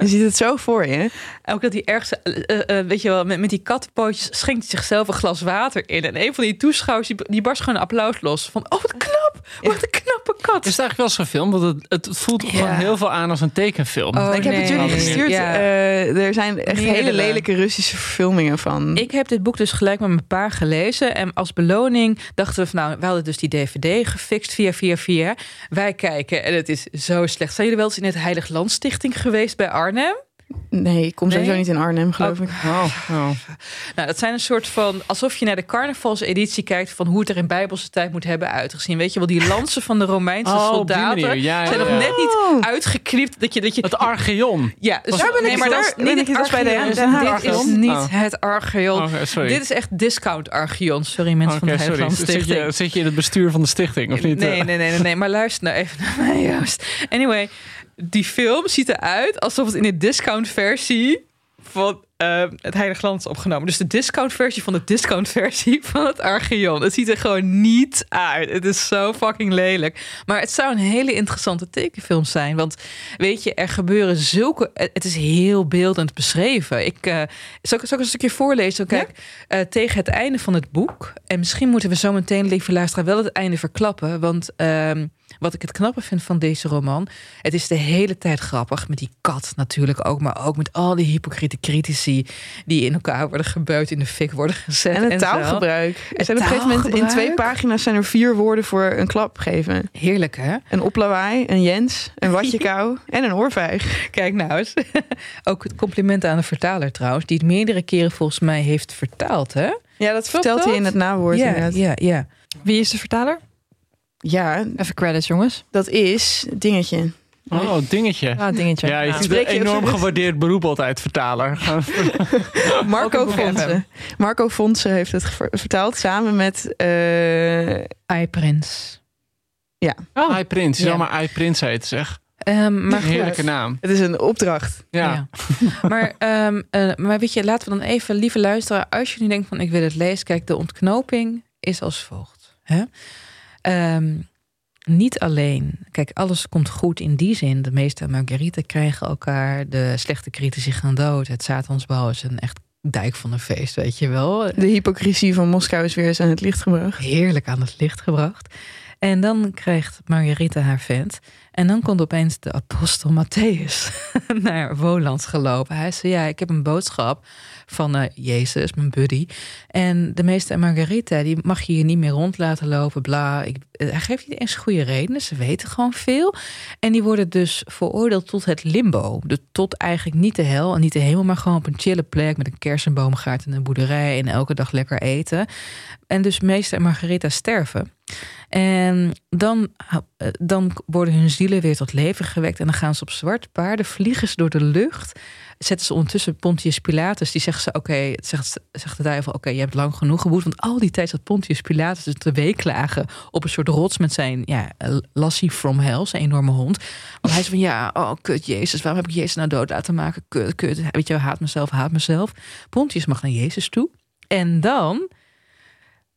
Je ziet het zo voor je. Ook dat hij ergens, eh, eh, eh, weet je wel, met, met die kattenpootjes schenkt hij zichzelf een glas water in. En een van die toeschouwers, die, die barst gewoon een applaus los. Van, oh wat knap, wat een knappe kat. Is het eigenlijk wel eens gefilmd? Want het, het voelt gewoon heel veel aan als een tekenfilm. Oh, ik heb het jullie gestuurd. Ja. Eh, er zijn echt hele lelijke Russische verfilmingen van. Ik heb dit boek dus gelijk met mijn pa gelezen. En als beloning dachten we van nou, we hadden dus die DVD gefixt via via via. Wij kijken en het is zo slecht. Zijn jullie wel eens in het Heilig Land Stichting geweest bij Arnhem? Nee, ik kom Nee? sowieso niet in Arnhem, geloof ik. Oh, oh. Nou, dat zijn een soort van alsof je naar de carnavalseditie kijkt van hoe het er in Bijbelse tijd moet hebben uitgezien. Weet je wel, die lansen van de Romeinse Oh, soldaten manier. Ja, ja, zijn nog net niet uitgeknipt dat je dat je Het Archeon. Ja, dus Daar ben ik nee, maar daar- is niet het bij de- Dit is niet Oh. het Archeon. Oh, sorry. Dit is echt discount Archeon. Sorry mensen van de sorry. Heilige Zit Stichting. je, zit je in het bestuur van de stichting of niet? Nee, Eh, nee, nee, nee, nee. Maar luister nou even naar mij, Joost. Anyway, die film ziet eruit alsof het in de discount versie van eh, het Heilige Land is opgenomen. Dus de discount versie van de discount versie van het Archeon. Het ziet er gewoon niet uit. Het is zo fucking lelijk. Maar het zou een hele interessante tekenfilm zijn. Want weet je, er gebeuren zulke... Het is heel beeldend beschreven. Ik, uh, zal, ik, zal ik een stukje voorlezen? Kijk, uh, tegen het einde van het boek... en misschien moeten we zo meteen, lieve luisteraar, wel het einde verklappen. Want... Uh, wat ik het knappe vind van deze roman. Het is de hele tijd grappig. Met die kat natuurlijk ook. Maar ook met al die hypocriete critici. Die in elkaar worden gebeut, in de fik worden gezet. En het taalgebruik. Er zijn op een gegeven moment in twee pagina's zijn er vier woorden voor een klap geven. Heerlijk hè? Een oplawaai, een Jens, een watje kou en een oorvijg. Kijk nou eens. ook het compliment aan de vertaler trouwens. Die het meerdere keren volgens mij heeft vertaald hè? Ja, dat vertelt hij in het nawoord. Ja, ja, ja. Wie is de vertaler? Ja, even credits, jongens. Dat is dingetje. Oh, dingetje. Ah, dingetje. Ja, je ziet een enorm gewaardeerd beroep altijd, vertaler. Marco Fonse. Marco Fonse heeft het vertaald samen met... Uh... I Prins. Ja. Oh. I Prins. Je ja. zou maar I Prins heet, zeg. Um, maar Heerlijke naam. Het is een opdracht. Ja. ja. maar, um, uh, maar weet je, laten we dan even, lieve luisteren. Als je nu denkt van ik wil het lezen. Kijk, de ontknoping is als volgt. Hè? Um, niet alleen, kijk, alles komt goed in die zin. De meeste Marguerite krijgen elkaar, de slechte critici gaan dood. Het Satansbouw is een echt dijk van een feest, weet je wel. De hypocrisie van Moskou is weer eens aan het licht gebracht. Heerlijk aan het licht gebracht. En dan krijgt Marguerite haar vent. En dan komt opeens de apostel Matthäus naar Woland gelopen. Hij zei, ja, ik heb een boodschap van uh, Jezus, mijn buddy. En de meeste Margarita, die mag je hier niet meer rond laten lopen, bla. Ik, hij geeft niet eens goede redenen, ze weten gewoon veel. En die worden dus veroordeeld tot het limbo. Dus tot eigenlijk niet de hel en niet de hemel, maar gewoon op een chille plek met een kersenboomgaard en een boerderij en elke dag lekker eten. En dus meester en Margaretha sterven. En dan, dan worden hun zielen weer tot leven gewekt. En dan gaan ze op zwarte paarden, vliegen ze door de lucht. Zetten ze ondertussen Pontius Pilatus. Die zegt ze: Oké, zegt, zegt de duivel: Oké, je hebt lang genoeg geboet. Want al die tijd zat Pontius Pilatus te weeklagen op een soort rots met zijn ja, Lassie from Hell, zijn enorme hond. Want hij zei van ja, oh kut, Jezus, waarom heb ik Jezus nou dood laten maken? Kut, kut, weet je, haat mezelf, haat mezelf. Pontius mag naar Jezus toe. En dan,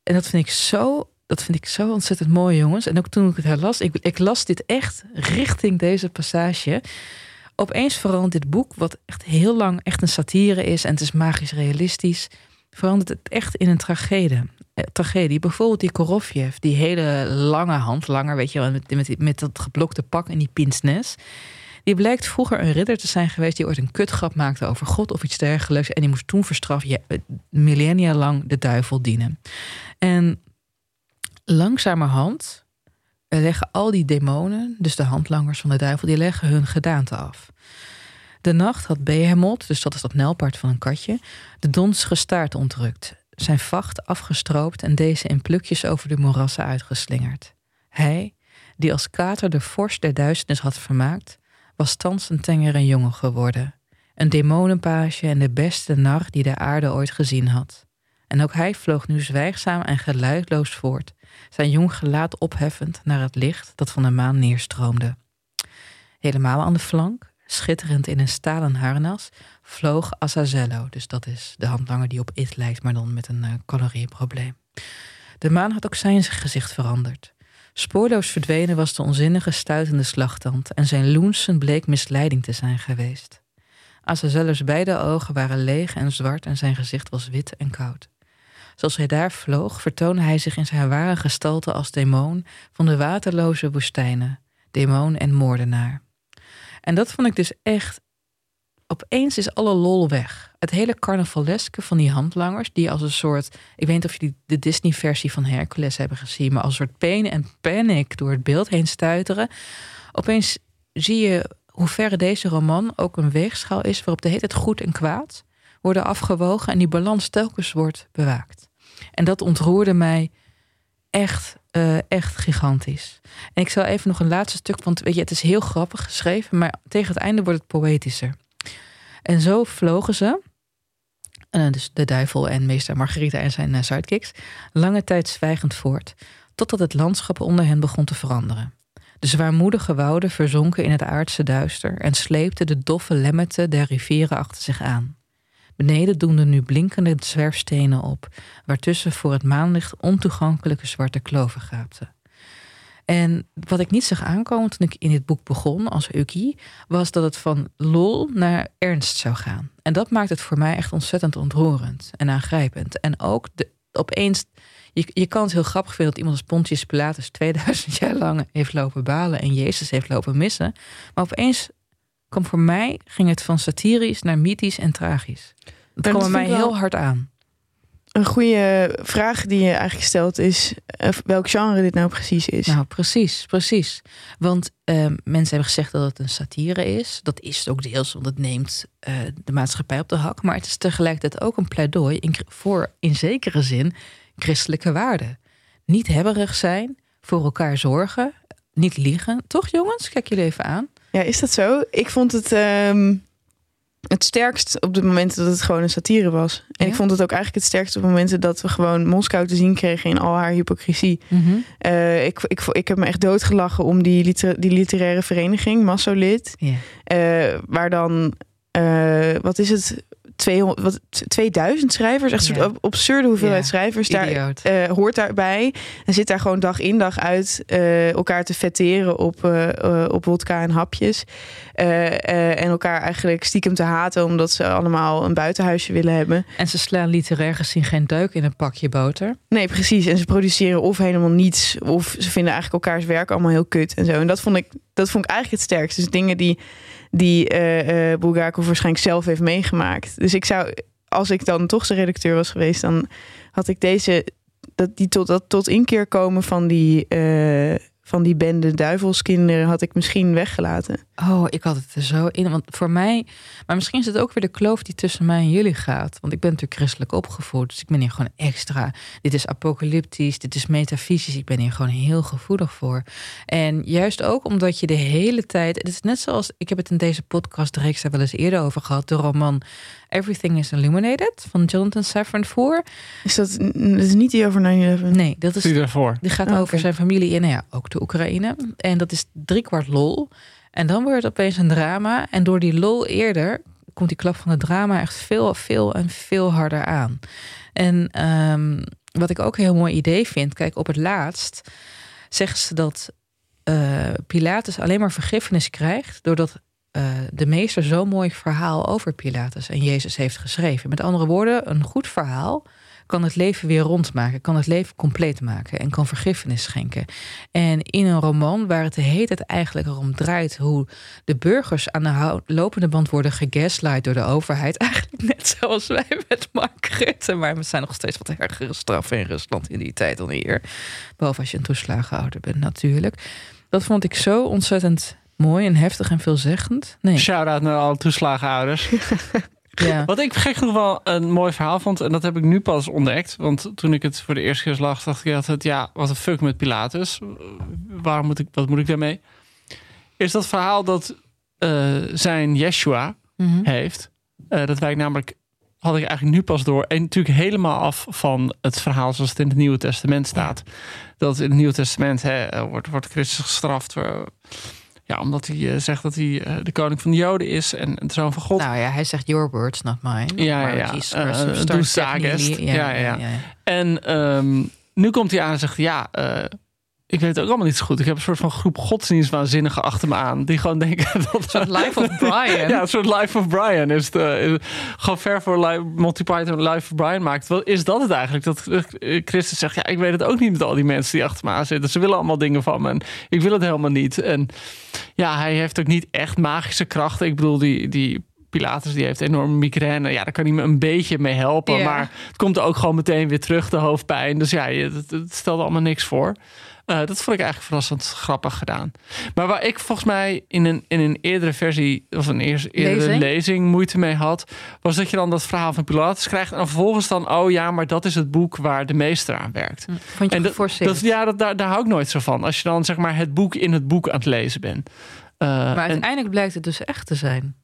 en dat vind ik zo dat vind ik zo ontzettend mooi, jongens. En ook toen ik het herlas, ik, ik las dit echt richting deze passage. Opeens verandert dit boek, wat echt heel lang echt een satire is en het is magisch realistisch, verandert het echt in een tragedie. Eh, tragedie. Bijvoorbeeld die Korofjev, die hele lange hand, langer, weet je wel, met, met, met dat geblokte pak en die pinsnes. Die blijkt vroeger een ridder te zijn geweest die ooit een kutgrap maakte over God of iets dergelijks. En die moest toen verstraft, ja, millennia lang de duivel dienen. En langzamerhand leggen al die demonen, dus de handlangers van de duivel, die leggen hun gedaante af. De nacht had Behemoth, dus dat is dat nelpaard van een katje, de donstige staart ontrukt, zijn vacht afgestroopt en deze in plukjes over de moerassen uitgeslingerd. Hij, die als kater de vorst der duisternis had vermaakt, was thans een tengere jongen geworden, een demonenpage en de beste nar die de aarde ooit gezien had. En ook hij vloog nu zwijgzaam en geluidloos voort, zijn jong gelaat opheffend naar het licht dat van de maan neerstroomde. Helemaal aan de flank, schitterend in een stalen harnas, vloog Azazello, dus dat is de handlanger die op It lijkt, maar dan met een uh, calorieprobleem. De maan had ook zijn gezicht veranderd. Spoorloos verdwenen was de onzinnige stuitende slagtand en zijn loensen bleek misleiding te zijn geweest. Azazello's beide ogen waren leeg en zwart en zijn gezicht was wit en koud. Zoals hij daar vloog, vertoonde hij zich in zijn ware gestalte als demon van de waterloze woestijnen, demon en moordenaar. En dat vond ik dus echt. Opeens is alle lol weg. Het hele carnavaleske van die handlangers, die als een soort. Ik weet niet of jullie de Disney-versie van Hercules hebben gezien, maar als een soort pain en panic door het beeld heen stuiteren. Opeens zie je hoe ver deze roman ook een weegschaal is waarop de hele tijd goed en kwaad worden afgewogen en die balans telkens wordt bewaakt. En dat ontroerde mij echt, uh, echt gigantisch. En ik zal even nog een laatste stuk, want weet je, het is heel grappig geschreven, maar tegen het einde wordt het poëtischer. En zo vlogen ze, uh, dus de duivel en meester Margarita en zijn uh, lange tijd zwijgend voort, totdat het landschap onder hen begon te veranderen. De zwaarmoedige wouden verzonken in het aardse duister en sleepten de doffe lemmeten der rivieren achter zich aan. Beneden doemden nu blinkende zwerfstenen op, waartussen voor het maanlicht ontoegankelijke zwarte kloven gaapten. En wat ik niet zag aankomen toen ik in dit boek begon als Uki, was dat het van lol naar ernst zou gaan. En dat maakt het voor mij echt ontzettend ontroerend en aangrijpend. En ook de, opeens, je, je kan het heel grappig vinden dat iemand als Pontius Pilatus 2000 jaar lang heeft lopen balen en Jezus heeft lopen missen. Maar opeens kwam voor mij, ging het van satirisch naar mythisch en tragisch. Dat kwam mij heel hard aan. Een goede vraag die je eigenlijk stelt is eh, welk genre dit nou precies is. Nou, precies, precies. Want ehm, mensen hebben gezegd dat het een satire is. Dat is het ook deels, want het neemt eh, de maatschappij op de hak. Maar het is tegelijkertijd ook een pleidooi in, voor, in zekere zin, christelijke waarden. Niet hebberig zijn, voor elkaar zorgen, niet liegen. Toch, jongens? Kijk jullie even aan. Ja, is dat zo? Ik vond het ehm, het sterkst op de momenten dat het gewoon een satire was. En Ja? ik vond het ook eigenlijk het sterkst op de momenten dat we gewoon Moskou te zien kregen in al haar hypocrisie. Eh, ik, ik, ik heb me echt doodgelachen om die, liter, die literaire vereniging, Massolid. Eh, waar dan, eh, wat is het, 200, wat, 2000 schrijvers, echt een Ja. soort absurde hoeveelheid Ja, schrijvers. Daar, eh, hoort daarbij. En zit daar gewoon dag in dag uit eh, elkaar te vetteren op, eh, op wodka en hapjes. En elkaar eigenlijk stiekem te haten omdat ze allemaal een buitenhuisje willen hebben. En ze slaan literair gezien geen duik in een pakje boter. Nee, precies. En ze produceren of helemaal niets, of ze vinden eigenlijk elkaars werk allemaal heel kut en zo. En dat vond ik, dat vond ik eigenlijk het sterkst. Dus dingen die, die eh eh, Bulgakov waarschijnlijk zelf heeft meegemaakt. Dus ik zou, als ik dan toch zijn redacteur was geweest, dan had ik deze, dat die tot, dat tot inkeer komen van die, eh, van die bende duivelskinderen, had ik misschien weggelaten. Oh, ik had het er zo in. Want voor mij, maar misschien is het ook weer de kloof die tussen mij en jullie gaat. Want ik ben natuurlijk christelijk opgevoed. Dus ik ben hier gewoon extra. Dit is apocalyptisch, dit is metafysisch. Ik ben hier gewoon heel gevoelig voor. En juist ook omdat je de hele tijd. Het is net zoals. Ik heb het in deze podcast reeks daar wel eens eerder over gehad. De roman Everything is Illuminated van Jonathan Safran Foer. Is dat, dat is niet die over 9-11? Nee, dat is Die ervoor. die gaat Oh, over zijn familie in, nou ja, ook de Oekraïne. En dat is driekwart lol. En dan wordt het opeens een drama. En door die lol eerder komt die klap van het drama echt veel, veel en veel harder aan. En ehm, wat ik ook een heel mooi idee vind, kijk, op het laatst zeggen ze dat eh, Pilatus alleen maar vergiffenis krijgt doordat eh, de meester zo'n mooi verhaal over Pilatus en Jezus heeft geschreven. Met andere woorden, een goed verhaal kan het leven weer rondmaken, kan het leven compleet maken en kan vergiffenis schenken. En in een roman waar het de hele tijd eigenlijk erom draait hoe de burgers aan de lopende band worden gegaslight door de overheid, eigenlijk net zoals wij met Mark Rutte, maar we zijn nog steeds wat ergere straffen in Rusland in die tijd dan hier. Behalve als je een toeslagenhouder bent natuurlijk. Dat vond ik zo ontzettend mooi en heftig en veelzeggend. Nee, Shout-out naar alle toeslagenouders. ja. Wat ik gek genoeg wel een mooi verhaal vond, en dat heb ik nu pas ontdekt. Want toen ik het voor de eerste keer las, dacht ik altijd, ja, wat een fuck met Pilatus. Waarom moet ik, wat moet ik daarmee? Is dat verhaal dat eh, zijn Yeshua Mhm. heeft. Eh, dat wijkt namelijk, had ik eigenlijk nu pas door. En natuurlijk helemaal af van het verhaal zoals het in het Nieuwe Testament staat. Dat in het Nieuwe Testament hè, wordt, wordt Christus gestraft. eh, ja, omdat hij eh, zegt dat hij eh, de koning van de Joden is en de zoon van God. Nou ja, hij zegt your words, not mine. Ja, ja, Maar Superstar doe Ja, ja, ja. En ehm, nu komt hij aan en zegt: Ja, ik weet het ook allemaal niet zo goed. Ik heb een soort van groep godsdienstwaanzinnigen achter me aan. Die gewoon denken dat. Een soort Life of Brian. ja, een soort Life of Brian. Is het, is- gewoon ver voor Li- Monty Python Life of Brian maakt. Wel, is dat het eigenlijk? Dat eh, Christus zegt: Ja, ik weet het ook niet met al die mensen die achter me aan zitten. Ze willen allemaal dingen van me. En ik wil het helemaal niet. En ja, hij heeft ook niet echt magische krachten. Ik bedoel, die. die Pilatus die heeft enorme migraine. Ja, daar kan hij me een beetje mee helpen. Maar het komt ook gewoon meteen weer terug, de hoofdpijn. Dus ja, het stelde allemaal niks voor. Eh, dat vond ik eigenlijk verrassend grappig gedaan. Maar waar ik volgens mij in een, in een eerdere versie, of een eerste, eerdere Lezing? lezing. moeite mee had, was dat je dan dat verhaal van Pilatus krijgt. En dan vervolgens dan, oh ja, maar dat is het boek waar de meester aan werkt. Vond je En dat, dat, ja, dat, daar, daar hou ik nooit zo van. Als je dan zeg maar het boek in het boek aan het lezen bent. Eh, maar en- uiteindelijk blijkt het dus echt te zijn.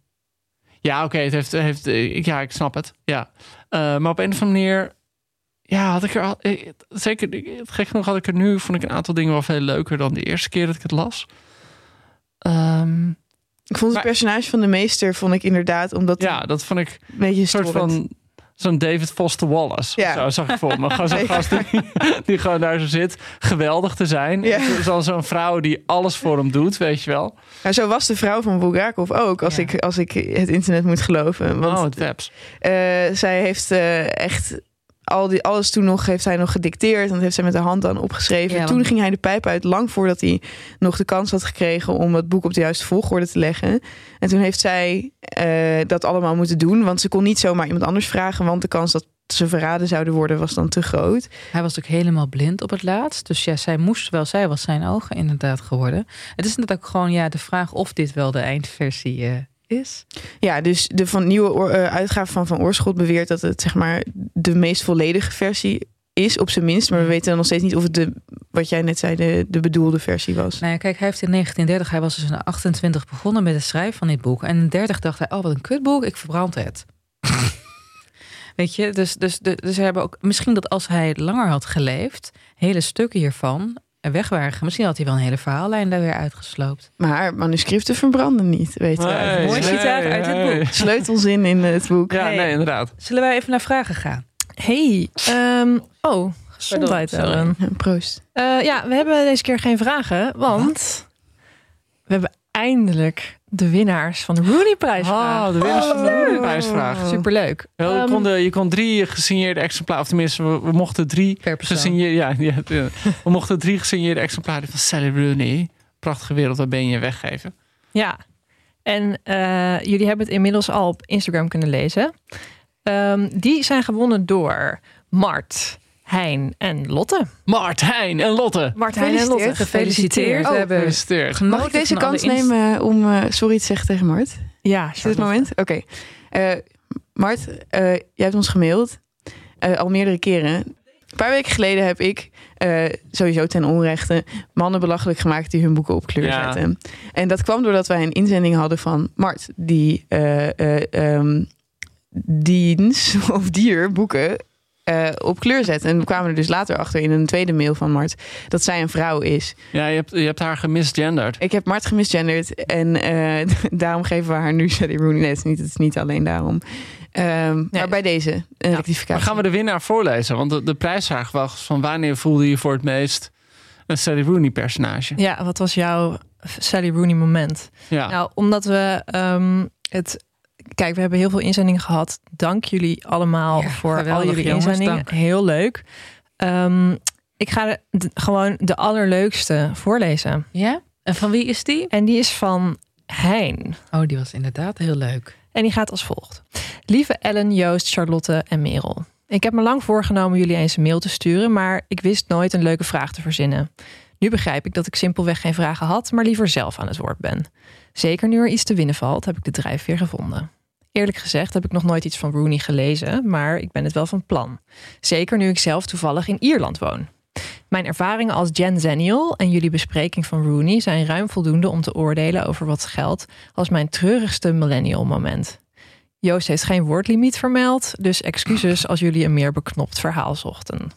ja, oké, het heeft, heeft, ja, ik snap het. Ja. Eh, maar op een of andere manier, ja, had ik er al, zeker, gek genoeg had ik er nu, vond ik een aantal dingen wel veel leuker dan de eerste keer dat ik het las. Ehm, Ik vond het Maar- personage van de meester, vond ik inderdaad, omdat Ja, dat vond ik een beetje een soort storend. van zo'n David Foster Wallace. Ja. Zo zag ik voor me. Gewoon zo'n Ja. gast die, die gewoon daar zo zit. Geweldig te zijn. Ja. Zo- Zo'n vrouw die alles voor hem doet, weet je wel. Nou, zo was de vrouw van Bulgakov ook, als, Ja. ik, als ik het internet moet geloven. Want oh, het webs. eh, zij heeft eh, echt al die, alles toen nog, heeft hij nog gedicteerd. En dat heeft zij met de hand dan opgeschreven. Ja, toen ging hij de pijp uit, lang voordat hij nog de kans had gekregen om het boek op de juiste volgorde te leggen. En toen heeft zij eh, dat allemaal moeten doen. Want ze kon niet zomaar iemand anders vragen, want de kans dat ze verraden zouden worden was dan te groot. Hij was ook helemaal blind op het laatst. Dus ja, zij moest wel, zij was zijn ogen inderdaad geworden. Het is inderdaad ook gewoon ja, de vraag of dit wel de eindversie eh, is. Ja, dus de van nieuwe eh, uitgave van Van Oorschot beweert dat het zeg maar de meest volledige versie is, op zijn minst. Maar we weten nog steeds niet of het de, wat jij net zei, de, de bedoelde versie was. Nou ja, kijk, hij heeft in 1930, hij was dus in 28 begonnen met het schrijven van dit boek. En in 30 dacht hij, oh wat een kutboek, ik verbrand het. Weet je, dus, dus, dus, dus ze hebben ook, misschien dat als hij langer had geleefd, hele stukken hiervan er weg waren. Misschien had hij wel een hele verhaallijn daar weer uitgesloopt. Maar manuscripten verbranden niet, weten we. Nee, Mooi nee, citaat uit dit nee. boek. Sleutelzin in het boek. Ja, Hey. nee, inderdaad. Zullen wij even naar vragen gaan? Hey, ehm, oh, gezondheid Pardon, Ellen. Proost. Eh, ja, we hebben deze keer geen vragen, want we hebben eindelijk de winnaars van de Rooney-prijs. Oh, de winnaars van de Rooney-prijsvraag. Superleuk. Wel, je, Ehm, kon de- je kon drie gesigneerde exemplaren, of tenminste, we, we mochten drie Per persoon. gesigneerde, ja, ja, ja. we mochten drie gesigneerde exemplaren van Sally Rooney, prachtige wereld, waar ben je weggeven. Ja, en eh, jullie hebben het inmiddels al op Instagram kunnen lezen. Ehm, die zijn gewonnen door Mart, Hein en Lotte. Mart, Hein en Lotte. Mart, Hein en Lotte, Gefeliciteerd. Oh, hebben Gefeliciteerd. Mag ik deze kans nemen om eh, sorry te zeggen tegen Mart? Ja, Is dit het moment? Oké. Eh, Mart, eh, jij hebt ons gemaild. eh, al meerdere keren. Een paar weken geleden heb ik eh, sowieso ten onrechte mannen belachelijk gemaakt die hun boeken op kleur Ja. zetten. En dat kwam doordat wij een inzending hadden van Mart, die eh, eh, ehm, diens of dier boeken eh, op kleur zet. En we kwamen er dus later achter in een tweede mail van Mart dat zij een vrouw is. Ja, je hebt, je hebt haar gemisgenderd. Ik heb Mart gemisgenderd en eh, daarom geven we haar nu Sally Rooney. Nee, het is niet, het is niet alleen daarom. Ehm, Maar bij deze een Maar rectificatie. gaan we de winnaar voorlezen? Want de, de prijsvraag was van wanneer voelde je voor het meest een Sally Rooney personage? Ja, wat was jouw Sally Rooney moment? Ja. Nou, omdat we ehm, het... Kijk, we hebben heel veel inzendingen gehad. Dank jullie allemaal Ja, voor al jullie jongens, inzendingen. dank. Heel leuk. Ehm, ik ga de, de- gewoon de allerleukste voorlezen. Ja? En van wie is die? En die is van Hein. Oh, die was inderdaad heel leuk. En die gaat als volgt. Lieve Ellen, Joost, Charlotte en Merel. Ik heb me lang voorgenomen jullie eens een mail te sturen, maar ik wist nooit een leuke vraag te verzinnen. Nu begrijp ik dat ik simpelweg geen vragen had, maar liever zelf aan het woord ben. Zeker nu er iets te winnen valt, heb ik de drijfveer gevonden. Eerlijk gezegd heb ik nog nooit iets van Rooney gelezen, maar ik ben het wel van plan. Zeker nu ik zelf toevallig in Ierland woon. Mijn ervaringen als Gen Zennial en jullie bespreking van Rooney zijn ruim voldoende om te oordelen over wat geldt als mijn treurigste millennial moment. Joost heeft geen woordlimiet vermeld, dus excuses als jullie een meer beknopt verhaal zochten.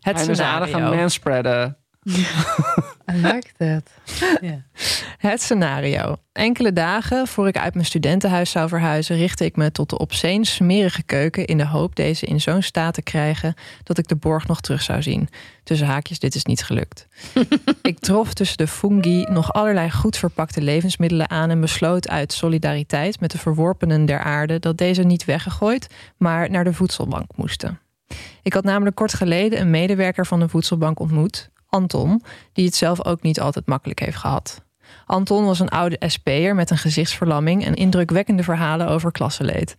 Het Hij is aardig aan manspreaden. I like that. Het scenario. Enkele dagen voor ik uit mijn studentenhuis zou verhuizen, richtte ik me tot de obscene smerige keuken in de hoop deze in zo'n staat te krijgen dat ik de borg nog terug zou zien. Tussen haakjes, dit is niet gelukt. ik trof tussen de fungi nog allerlei goed verpakte levensmiddelen aan en besloot uit solidariteit met de verworpenen der aarde dat deze niet weggegooid, maar naar de voedselbank moesten. Ik had namelijk kort geleden een medewerker van de voedselbank ontmoet, Anton, die het zelf ook niet altijd makkelijk heeft gehad. Anton was een oude SP'er met een gezichtsverlamming en indrukwekkende verhalen over klassenleed.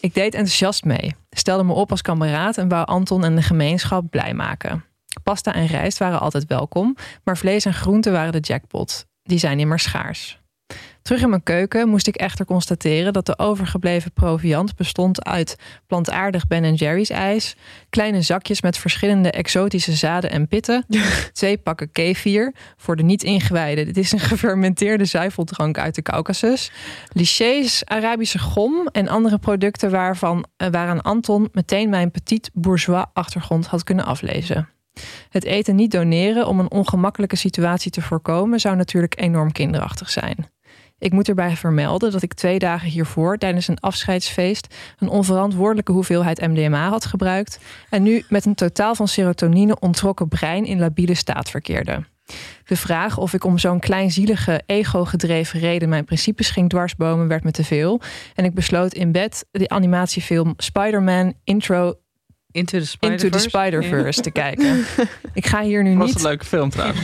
Ik deed enthousiast mee, stelde me op als kameraad en wou Anton en de gemeenschap blij maken. Pasta en rijst waren altijd welkom, maar vlees en groenten waren de jackpot. Die zijn immers schaars. Terug in mijn keuken moest ik echter constateren dat de overgebleven proviand bestond uit plantaardig Ben Jerry's ijs, kleine zakjes met verschillende exotische zaden en pitten, twee pakken kefir voor de niet-ingewijden. Dit is een gefermenteerde zuiveldrank uit de Caucasus, lichés, Arabische gom en andere producten waarvan eh, waaraan Anton meteen mijn petit bourgeois achtergrond had kunnen aflezen. Het eten niet doneren om een ongemakkelijke situatie te voorkomen zou natuurlijk enorm kinderachtig zijn. Ik moet erbij vermelden dat ik twee dagen hiervoor tijdens een afscheidsfeest een onverantwoordelijke hoeveelheid MDMA had gebruikt en nu met een totaal van serotonine ontrokken brein in labiele staat verkeerde. De vraag of ik om zo'n kleinzielige, ego-gedreven reden mijn principes ging dwarsbomen werd me te veel. En ik besloot in bed de animatiefilm Spider-Man Intro Into the Spider-Verse, Into the Spider-Verse te kijken. Ik ga hier nu was niet een leuke film trouwens.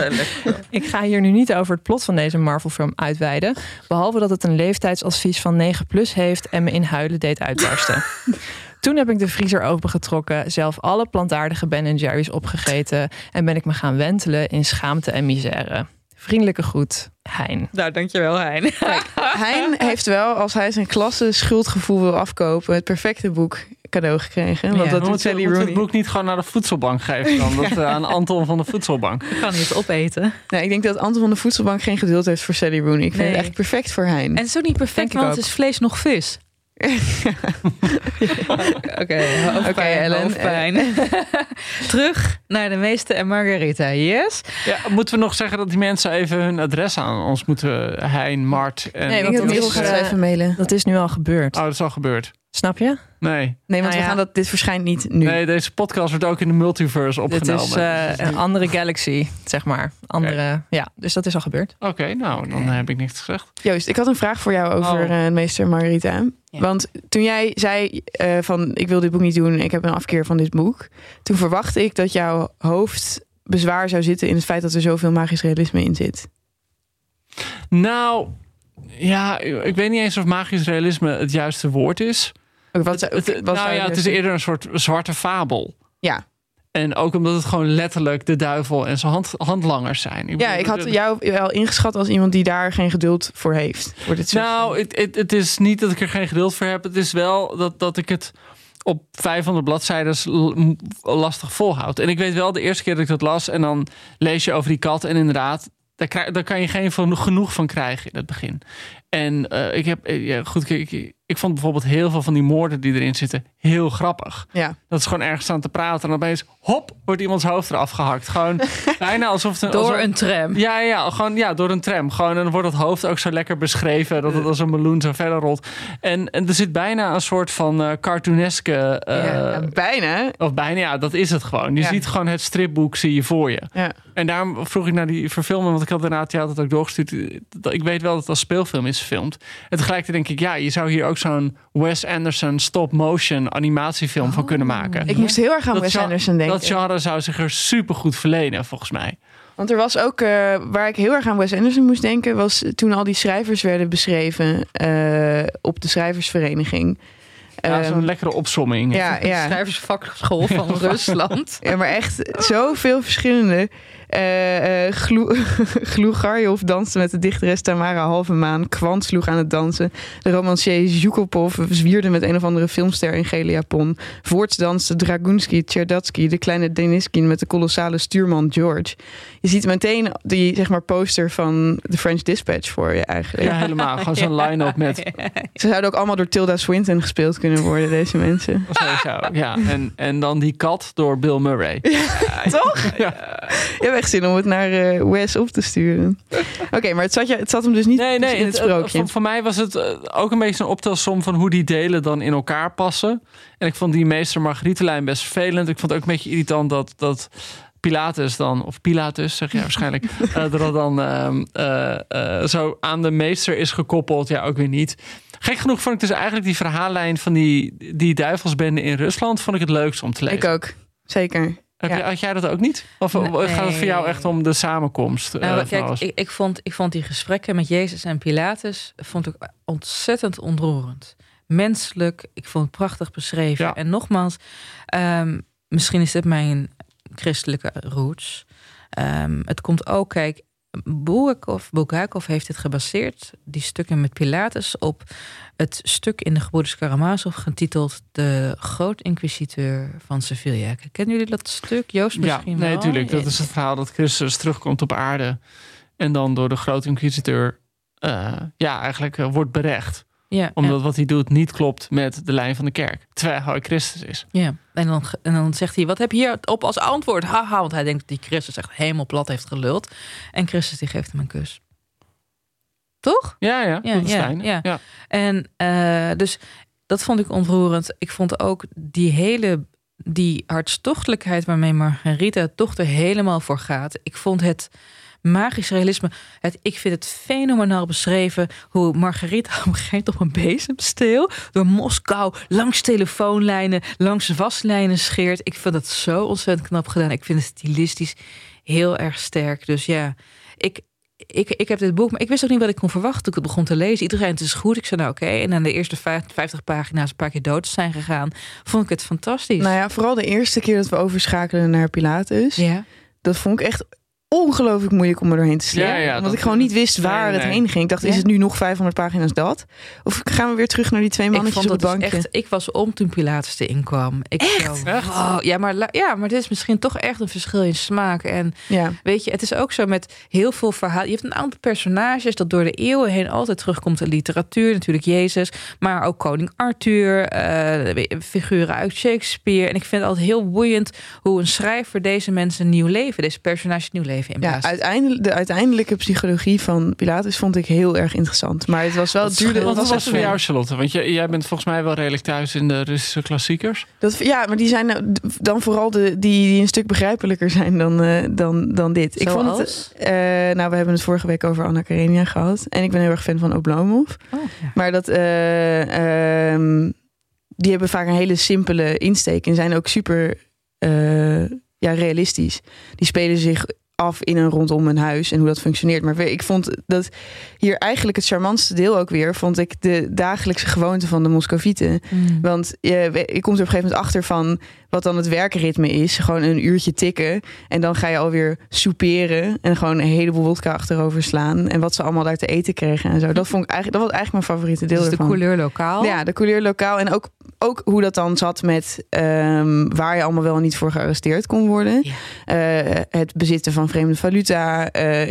ik ga hier nu niet over het plot van deze Marvel-film uitweiden. Behalve dat het een leeftijdsadvies van 9 plus heeft en me in huilen deed uitbarsten. Toen heb ik de vriezer opengetrokken, zelf alle plantaardige Ben Jerry's opgegeten en ben ik me gaan wentelen in schaamte en misère. Vriendelijke groet, Hein. Nou, dankjewel, Hein. Hein heeft wel, als hij zijn klasse schuldgevoel wil afkopen, het perfecte boek cadeau gekregen. Want Ja. dat We doet Sally Rooney. het boek niet gewoon naar de voedselbank geven dan. Dat, eh, aan Anton van de voedselbank. Ik kan niet opeten. Nee, ik denk dat Anton van de Voedselbank geen geduld heeft voor Sally Rooney. Ik vind Nee. het echt perfect voor Hein. En het is ook niet perfect, want het is vlees nog vis. Oké, Oké, Ellen. hoofdpijn. Terug naar de meeste en Margarita, yes? Ja, moeten we nog zeggen dat die mensen even hun adres aan ons moeten... Hein, Mart en... Nee, want dat Merel is, gaat eh, ze even mailen. Dat is nu al gebeurd. Oh, dat is al gebeurd. Snap je? Nee. Nee, want Nou we gaan dat, dit verschijnt niet nu. Nee, deze podcast wordt ook in de multiverse Dit opgenomen. is eh, een andere galaxy, zeg maar. Andere, ja, dus dat is al gebeurd. Oké, nou, dan heb ik niks gezegd. Joost, ik had een vraag voor jou over Oh. eh, meester Margarita. Ja. Want toen jij zei eh, van ik wil dit boek niet doen, ik heb een afkeer van dit boek. Toen verwachtte ik dat jouw hoofdbezwaar zou zitten in het feit dat er zoveel magisch realisme in zit. Nou, ja, ik weet niet eens of magisch realisme het juiste woord is. Wat, Het- het- nou ja, het is eerder een soort zwarte fabel. Ja. En ook omdat het gewoon letterlijk de duivel en zijn hand, handlangers zijn. Ja, bedoel, ik had jou wel ingeschat als iemand die daar geen geduld voor heeft. Wordt het zo Nou, het, het, het is niet dat ik er geen geduld voor heb. Het is wel dat, dat ik het op 500 bladzijden lastig volhoud. En ik weet wel, de eerste keer dat ik dat las... en dan lees je over die kat en inderdaad... daar, daar kan je geen genoeg van krijgen in het begin. En eh, ik heb, eh, ja, goed, ik, ik, vond bijvoorbeeld heel veel van die moorden die erin zitten heel grappig. Ja. Dat is gewoon ergens staan te praten en dan opeens, hop, wordt iemands hoofd eraf gehakt. Gewoon bijna alsof het Door alsof- een tram. ja, ja, gewoon ja, door een tram. Gewoon, en dan wordt het hoofd ook zo lekker beschreven dat het als een meloen zo verder rolt. En, en er zit bijna een soort van eh cartooneske. eh, Ja, bijna. Of bijna, ja, dat is het gewoon. Je Ja. ziet gewoon het stripboek zie je voor je. Ja. En daarom vroeg ik naar die verfilming, want ik had daarna dat ook doorgestuurd. Ik weet wel dat het als speelfilm is gefilmd. En tegelijkertijd denk ik, ja, je zou hier ook zo'n Wes Anderson stop-motion animatiefilm van kunnen maken. Ik moest heel erg aan Dat Wes Anderson denken. Dat genre zou zich er super goed verlenen, volgens mij. Want er was ook, eh, waar ik heel erg aan Wes Anderson moest denken, was toen al die schrijvers werden beschreven eh, op de schrijversvereniging. Ja, Ehm, zo'n lekkere opsomming. ja, ja. Schrijversvakschool van Rusland. ja, maar echt zoveel verschillende. Eh eh Glo- Glo Garjov danste met de dichteres Tamara Halvemaan. Kwant sloeg aan het dansen. De romancier Zhukopov zwierde met een of andere filmster in gele japon. Voorts danste Dragunsky Tcherdatsky, de kleine Deniskin met de kolossale stuurman George. Je ziet meteen die zeg maar, poster van The French Dispatch voor je eigenlijk. Ja, helemaal. Gewoon zo'n line-up met... Ze zouden ook allemaal door Tilda Swinton gespeeld kunnen worden, deze mensen. Sowieso, ja. En, en dan die kat door Bill Murray. Toch? Ja. Je hebt echt zin om het naar eh, Wes op te sturen. Oké, maar het zat, je, het zat hem dus niet Nee, nee. in het het- eh, sprookje. voor, voor mij was het eh, ook een beetje een optelsom van hoe die delen dan in elkaar passen. En ik vond die meester Margarietelijn best vervelend. Ik vond het ook een beetje irritant dat... dat Pilatus dan, of Pilatus zeg je waarschijnlijk, dat dat dan ehm, eh, eh, zo aan de meester is gekoppeld. Ja, ook weer niet. Gek genoeg vond ik dus eigenlijk die verhaallijn van die, die duivelsbende in Rusland, vond ik het leukst om te lezen. Ik ook, zeker. Heb Ja. had jij dat ook niet? Of Nee. gaat het voor jou echt om de samenkomst? eh, Nou, van kijk, ik, ik, vond, ik vond die gesprekken met Jezus en Pilatus vond ik ontzettend ontroerend. Menselijk, ik vond het prachtig beschreven. Ja. En nogmaals, ehm, misschien is dit mijn christelijke roots. Ehm, het komt ook, kijk, Bulgakov, Bulgakov heeft dit gebaseerd, die stukken met Pilatus, op het stuk in de Gebroeders Karamazov getiteld De Groot Inquisiteur van Sevilla. Kennen jullie dat stuk? Joost Ja, misschien nee, wel? natuurlijk. Dat is het verhaal dat Christus terugkomt op aarde. En dan door de grote inquisiteur eh, ja, eigenlijk eh, wordt berecht. Ja, Omdat wat hij doet niet klopt met de lijn van de kerk. Terwijl hij Christus is. Ja, en dan, en dan zegt hij, wat heb je hier op als antwoord? Haha, want hij denkt dat die Christus echt helemaal plat heeft geluld. En Christus die geeft hem een kus. toch? Ja, ja. Ja, dat is ja, fijn. ja. ja. En eh, dus dat vond ik ontroerend. Ik vond ook die hele die hartstochtelijkheid waarmee Margarita toch er helemaal voor gaat. Ik vond het magisch realisme. Het, ik vind het fenomenaal beschreven hoe Margarita op een gegeven moment op een bezemsteel door Moskou langs telefoonlijnen, langs waslijnen scheert. Ik vind dat zo ontzettend knap gedaan. Ik vind het stilistisch heel erg sterk. Dus ja, ik, ik, ik heb dit boek, maar ik wist ook niet wat ik kon verwachten toen ik het begon te lezen. Iedereen, het is goed. Ik zei nou oké. En aan de eerste vijf- 50 pagina's een paar keer dood zijn gegaan, vond ik het fantastisch. Nou ja, vooral de eerste keer dat we overschakelen naar Pilatus. ja. Dat vond ik echt ongelooflijk moeilijk om er doorheen te slepen. Ja, ja, Want dat- ik gewoon niet wist waar Nee, het heen ging. Ik dacht, is het nu nog 500 pagina's dat? Of gaan we weer terug naar die twee Ik mannetjes vond op dat het dus echt. Ik was om toen Pilatus erin kwam. Ik echt? Echt? ja, maar, ja, maar dit is misschien toch echt een verschil in smaak. En Ja. weet je, het is ook zo met heel veel verhalen. Je hebt een aantal personages dat door de eeuwen heen altijd terugkomt in literatuur. Natuurlijk Jezus, maar ook koning Arthur, eh, figuren uit Shakespeare. En ik vind het altijd heel boeiend hoe een schrijver deze mensen nieuw leven, deze personages nieuw leven Ja, inblaast. uiteindelijk, de uiteindelijke psychologie van Pilatus vond ik heel erg interessant. Maar het was wel Dat duurde. Wat was het voor jou, Charlotte? Want jij, jij bent volgens mij wel redelijk thuis in de Russische klassiekers. Dat, ja, maar die zijn nou- dan vooral de, die, die een stuk begrijpelijker zijn dan, eh, dan, dan dit. Ik vond het, eh, nou, we hebben het vorige week over Anna Karenina gehad. En ik ben heel erg fan van Oblomov. Oh, ja. Maar dat, eh, ehm, die hebben vaak een hele simpele insteek en zijn ook super eh, ja, realistisch. Die spelen zich af in en rondom een huis en hoe dat functioneert. Maar ik vond dat hier eigenlijk het charmantste deel ook weer, vond ik de dagelijkse gewoonte van de Moscovieten. Mm. Want je, je komt er op een gegeven moment achter van wat dan het werkritme is. Gewoon een uurtje tikken. En dan ga je alweer souperen. En gewoon een heleboel wodka achterover slaan. En wat ze allemaal daar te eten kregen en zo. Dat, vond ik eigenlijk, dat was eigenlijk mijn favoriete deel Dus de couleur lokaal. Ja, de couleur lokaal. En ook, ook hoe dat dan zat met ehm, waar je allemaal wel en niet voor gearresteerd kon worden. Ja. Eh, het bezitten van vreemde valuta. eh,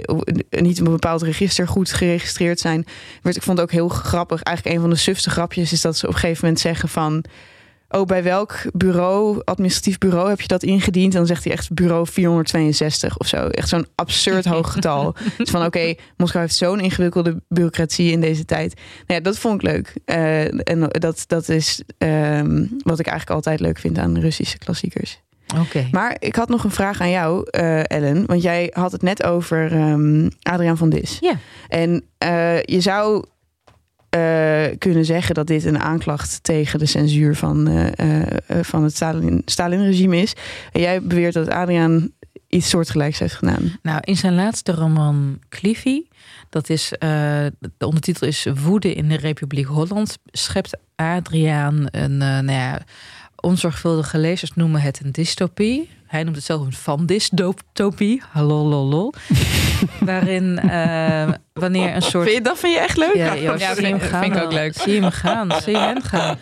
niet een bepaald register goed geregistreerd zijn. Werd, ik vond het ook heel grappig. Eigenlijk een van de sufste grapjes is dat ze op een gegeven moment zeggen van... Oh, bij welk bureau, administratief bureau, heb je dat ingediend? En dan zegt hij echt bureau 462 of zo. Echt zo'n absurd hoog getal. dus van oké, Moskou heeft zo'n ingewikkelde bureaucratie in deze tijd. Nou ja, dat vond ik leuk. Eh, en dat, dat is ehm, wat ik eigenlijk altijd leuk vind aan Russische klassiekers. Oké. Maar ik had nog een vraag aan jou, eh, Ellen. Want jij had het net over ehm, Adriaan van Dis. Ja. En eh, je zou eh, kunnen zeggen dat dit een aanklacht tegen de censuur van, eh, eh, van het Stalin- Stalin-regime is. En jij beweert dat Adriaan iets soortgelijks heeft gedaan. Nou, in zijn laatste roman Cliffy, dat is, de ondertitel is Woede in de Republiek Holland, schept Adriaan een, nou ja, onzorgvuldige lezers noemen het een dystopie. Hij noemt het zelf een van-dystopie. Hallo, lol, Waarin eh, wanneer een soort... Vind je, dat vind je echt leuk? Ja, Joost, Ja, zie hem gaan. vind ik ook leuk. Zie je hem gaan. Zie je hem gaan.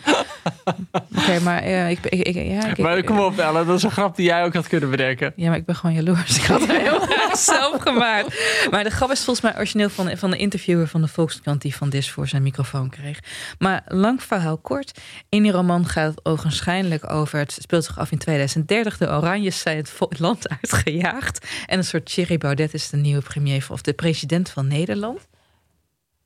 Oké, maar eh, ik, ik, ik, ja, ik, Maar kom op, Ellen. Dat is een grap die jij ook had kunnen bedenken. ja, maar ik ben gewoon jaloers. Ik had het heel graag zelf gemaakt. Maar de grap is volgens mij origineel van, van de interviewer van de Volkskrant... die van Dis voor zijn microfoon kreeg. Maar lang verhaal kort. In die roman gaat het ogenschijnlijk over... het speelt zich af in 2030. De Oranjes zijn het land uitgejaagd. En een soort Thierry Baudet is de nieuwe premier... of de president van Nederland.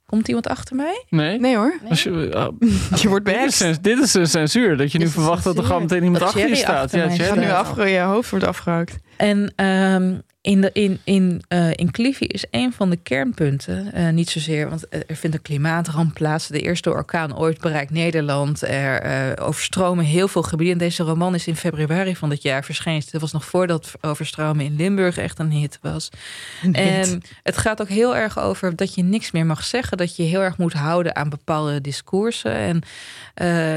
Komt iemand achter mij? Nee? Nee hoor, Als je, oh, je wordt dit, is, behext. cens- dit is een censuur. Dat je nu Dit verwacht dat er gewoon meteen iemand Dat achter je staat. achter Ja. Gaat nu afge je hoofd wordt afgehakt. En ehm, in, de, in, in, eh in Cliffy is een van de kernpunten, eh, niet zozeer, want er vindt een klimaatramp plaats. De eerste orkaan ooit bereikt Nederland. Er eh, overstromen heel veel gebieden. Deze roman is in februari van dit jaar verschenen. Dat was nog voordat overstromen in Limburg echt een hit was. En het gaat ook heel erg over dat je niks meer mag zeggen. Dat je heel erg moet houden aan bepaalde discoursen. En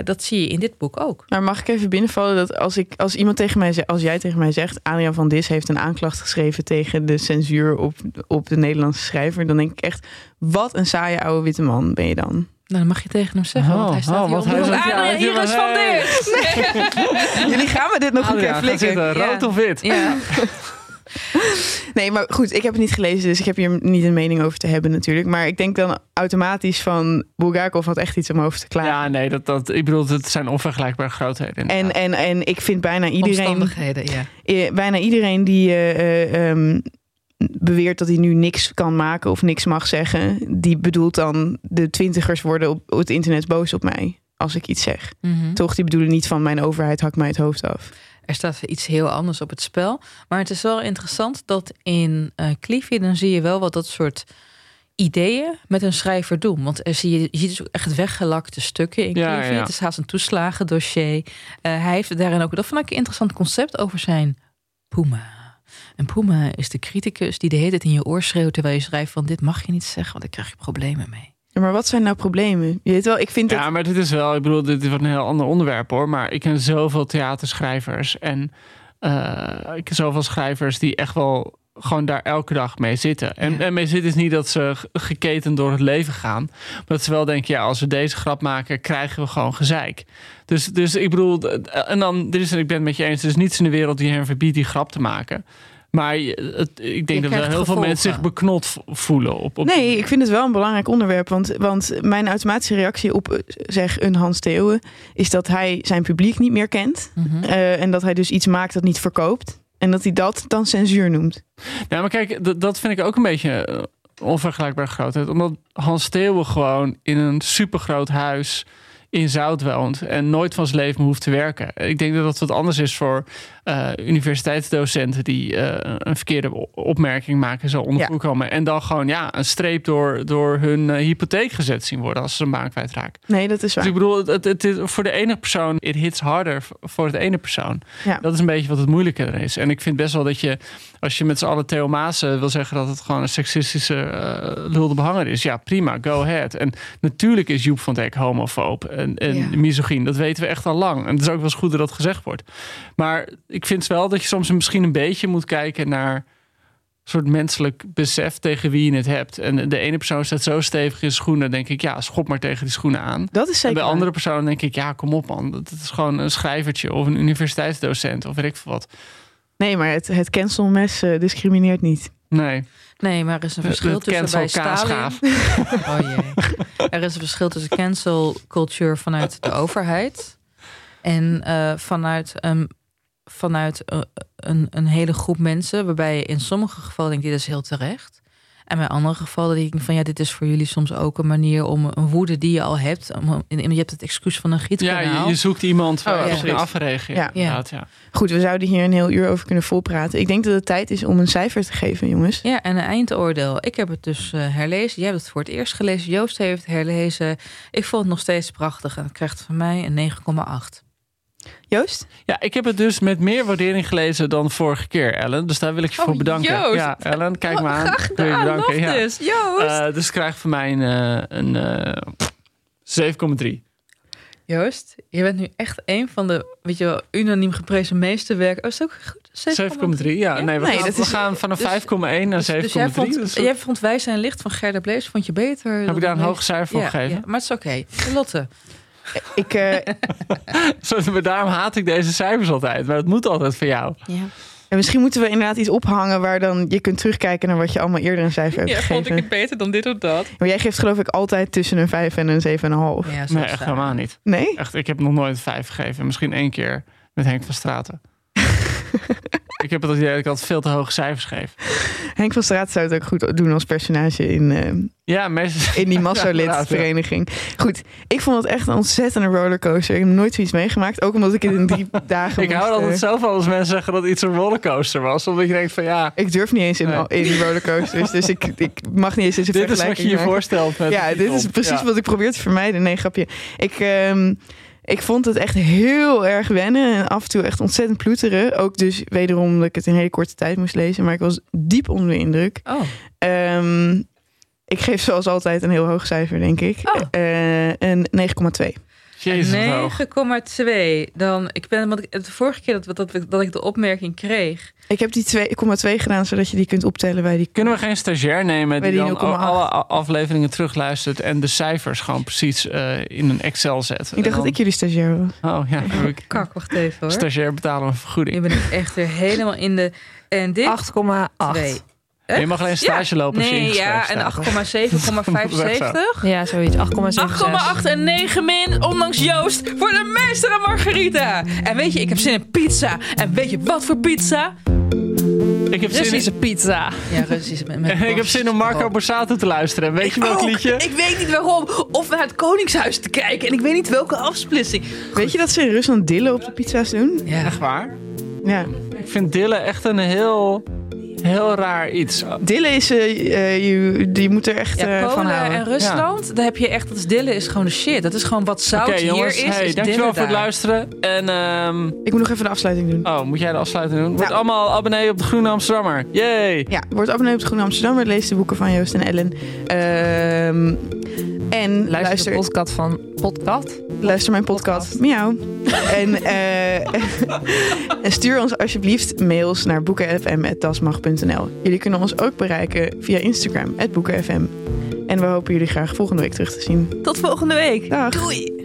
dat zie je in dit boek ook. Maar mag ik even binnenvallen dat als, ik, als iemand tegen mij zegt, als jij tegen mij zegt, Adriaan van Dis heeft een aanklacht geschreven tegen de censuur op, op de Nederlandse schrijver, dan denk ik echt, wat een saaie oude witte man ben je dan? Nou, dan mag je tegen hem zeggen, want hij Oh, staat oh, hier op hij je Iris wel, van. Dis. Jullie gaan me dit nog een keer flikken. zitten, rood Ja. of wit? Ja. Nee, maar goed, ik heb het niet gelezen, dus ik heb hier niet een mening over te hebben natuurlijk. Maar ik denk dan automatisch van, Bulgakov had echt iets om over te klagen. Ja, nee, dat, dat, ik bedoel, het zijn onvergelijkbare grootheden. En, inderdaad. en, en ik vind bijna iedereen, Omstandigheden, ja. bijna iedereen die eh, eh, ehm, beweert dat hij nu niks kan maken of niks mag zeggen, die bedoelt dan de twintigers worden op, op het internet boos op mij als ik iets zeg. Mhm. Toch, die bedoelen niet van mijn overheid hakt mij het hoofd af. Er staat iets heel anders op het spel. Maar het is wel interessant dat in eh Cliffy... dan zie je wel wat dat soort ideeën met een schrijver doen. Want er zie je, je ziet dus ook echt weggelakte stukken in Ja, Cliffy. ja. Het is haast een toeslagendossier. Eh hij heeft daarin ook... Dat vond ik een interessant concept over zijn Puma. En Puma is de criticus die de hele tijd in je oor schreeuwt... terwijl je schrijft van dit mag je niet zeggen... want daar krijg je problemen mee. Ja, maar wat zijn nou problemen? Je weet wel, ik vind dat... Ja, maar dit is wel, ik bedoel, dit wordt een heel ander onderwerp hoor. Maar ik ken zoveel theaterschrijvers en eh, ik ken zoveel schrijvers die echt wel gewoon daar elke dag mee zitten. En, Ja. en mee zitten is niet dat ze g- geketen door het leven gaan. Maar dat ze wel denken, ja, als we deze grap maken, krijgen we gewoon gezeik. Dus, dus ik bedoel, en dan, dit is, ik ben het met je eens, er is niets in de wereld die hen verbiedt die grap te maken. Maar het, ik denk dat wel krijgt heel veel mensen zich beknot voelen. Op, op Nee, ik vind het wel een belangrijk onderwerp. Want, want mijn automatische reactie op, zeg, een Hans Theeuwen... is dat hij zijn publiek niet meer kent. Mhm. Eh, en dat hij dus iets maakt dat niet verkoopt. En dat hij dat dan censuur noemt. Ja, maar kijk, dat vind ik ook een beetje eh, onvergelijkbaar grootheid. Omdat Hans Steeuwen gewoon in een supergroot huis in Zout woont en nooit van zijn leven hoeft te werken. Ik denk dat dat wat anders is voor eh, universiteitsdocenten die eh, een verkeerde opmerking maken zo onder Ja. komen en dan gewoon ja, een streep door, door hun eh, hypotheek gezet zien worden als ze een baan kwijtraken. Nee, dat is Dus waar. ik bedoel, het, het, is voor de ene persoon, it hits harder voor het ene persoon. Ja. Dat is een beetje wat het moeilijke er is. En ik vind best wel dat je, als je met z'n allen Theo Maas wil zeggen dat het gewoon een seksistische uh, lulde behanger is. Ja, prima, go ahead. En natuurlijk is Joep van Dijk homofoob en, en Ja. misogyn. Dat weten we echt al lang. En het is ook wel eens goed dat dat gezegd wordt. Maar ik vind wel dat je soms misschien een beetje moet kijken naar een soort menselijk besef tegen wie je het hebt. En de ene persoon staat zo stevig in schoenen, denk ik, ja, schop maar tegen die schoenen aan. Dat is En zeker bij waar. andere personen denk ik, ja, kom op man. Dat is gewoon een schrijvertje of een universiteitsdocent of weet ik veel wat. Nee, maar het, het cancelmes eh, discrimineert niet. Nee. Nee, maar er is een verschil het tussen bij Stalin... Oh jee. Er is een verschil tussen cancel culture vanuit de overheid en eh, vanuit, um, vanuit eh, een, een hele groep mensen, waarbij je in sommige gevallen denkt, dit is heel terecht. En bij andere gevallen denk ik van ja, dit is voor jullie soms ook een manier om een woede die je al hebt. Om, je hebt het excuus van een Ja, gietkanaal. je, je zoekt iemand waar Oh, je ja. Ja. Ja. Ja. Goed, we zouden hier een heel uur over kunnen volpraten. Ik denk dat het tijd is om een cijfer te geven, jongens. Ja, en een eindoordeel. Ik heb het dus eh, herlezen. Jij hebt het voor het eerst gelezen. Joost heeft het herlezen. Ik vond het nog steeds prachtig en het krijgt van mij een 9,8. Joost? Ja, ik heb het dus met meer waardering gelezen dan vorige keer, Ellen. Dus daar wil ik je Oh, voor bedanken. Joost. Ja, Ellen, kijk Oh, maar aan. graag gedaan, bedanken. Ja. dus. Joost. Eh, dus krijg voor mij een, eh, een eh, 7,3. Joost, je bent nu echt een van de, weet je wel, unaniem geprezen meesterwerken. Oh, is dat ook goed? 7,3, ja. Nee, we, Nee, gaan, dat we is- gaan vanaf dus- 5,1 naar 7,3. Dus jij vond, Dus jij vond Wij zijn licht van Gerda Blees, vond je beter? heb ik daar een hoog cijfer voor ja, gegeven? Ja, maar het is oké. Lotte. Ik, eh, daarom haat ik deze cijfers altijd. Maar het moet altijd voor jou. Ja. en misschien moeten we inderdaad iets ophangen waar dan je kunt terugkijken naar wat je allemaal eerder een cijfer hebt gegeven. beter dan dit of dat? Maar jij geeft geloof ik altijd tussen een 5 en een 7,5. Ja, Nee, echt het. helemaal niet. Nee? Echt, ik heb nog nooit een 5 gegeven. Misschien één keer met Henk van Straten. ik heb het idee dat ik altijd veel te hoge cijfers geef. Henk van Straat zou het ook goed doen als personage in, eh, Ja, meestal. in die Ja, Massolid-vereniging. Goed, ik vond het echt een ontzettende rollercoaster. Ik heb nooit zoiets meegemaakt. Ook omdat ik het in drie dagen Ik hou er altijd eh, zo van als mensen zeggen dat iets een rollercoaster was. Omdat je denkt van ja, Ik durf niet eens in, Nee. in die rollercoasters. Dus ik, ik mag niet eens deze dit is wat je je maken. voorstelt. Met Ja, dit is precies Ja. wat ik probeer te vermijden. Nee, grapje. Ik, ehm, ik vond het echt heel erg wennen. En af en toe echt ontzettend ploeteren. Ook dus wederom dat ik het in een hele korte tijd moest lezen. Maar ik was diep onder de indruk. Oh, Ehm, ik geef zoals altijd een heel hoog cijfer, denk ik. Oh. Eh, een 9,2. Jezus, wat hoog. 9,2. Dan, ik ben, want ik, de vorige keer dat, we- dat, dat ik de opmerking kreeg. Ik heb die 2,2 gedaan, zodat je die kunt optellen bij die... Kunnen we geen stagiair nemen die die dan 0,8. alle afleveringen terugluistert en de cijfers gewoon precies eh, in een Excel zet? Ik dacht dat ik jullie stagiair was. Oh ja, heb ik Kak, wacht even hoor. stagiair betalen een vergoeding. Nu ben ik echt weer helemaal in de... En dit? 8,8. Je mag alleen stage lopen als je Nee, ja, en 8,7,75. Ja, zoiets. 8,7. 8,8 en 9 min, ondanks Joost, voor de meester en Margarita. En weet je, ik heb zin in pizza. En weet je wat voor pizza? Ik heb zin in, Russische pizza. Ja, Russisch met, met ik heb zin om Marco Borsato te luisteren. Weet je welk ook. liedje? Ik weet niet waarom. Of naar het Koningshuis te kijken. En ik weet niet welke afsplitsing. Weet je dat ze in Rusland dillen op de pizza's doen? Ja. Echt waar? Ja. Ik vind dillen echt een heel, heel raar iets. Dillen is, eh, eh, je, je moet er echt Ja, eh, van Polen houden. en Rusland, daar heb je echt, dat is dillen is gewoon de shit. Dat is gewoon wat zout jongens, hier is, hey, is dankjewel voor het luisteren. En ehm, Ik moet nog even de afsluiting doen. oh, moet jij de afsluiting doen? Word Nou. allemaal abonnee op de Groene Amsterdammer. Yay! Ja, word abonnee op de Groene Amsterdam. Lees de boeken van Joost en Ellen. Ehm, en Luister, luister, de podcast van Podcast. luister mijn podcast. Miauw. en, eh, en stuur ons alsjeblieft mails naar boekenfm.dasmag.nl. Jullie kunnen ons ook bereiken via Instagram, boekenfm. En we hopen jullie graag volgende week terug te zien. Tot volgende week. Dag. Doei.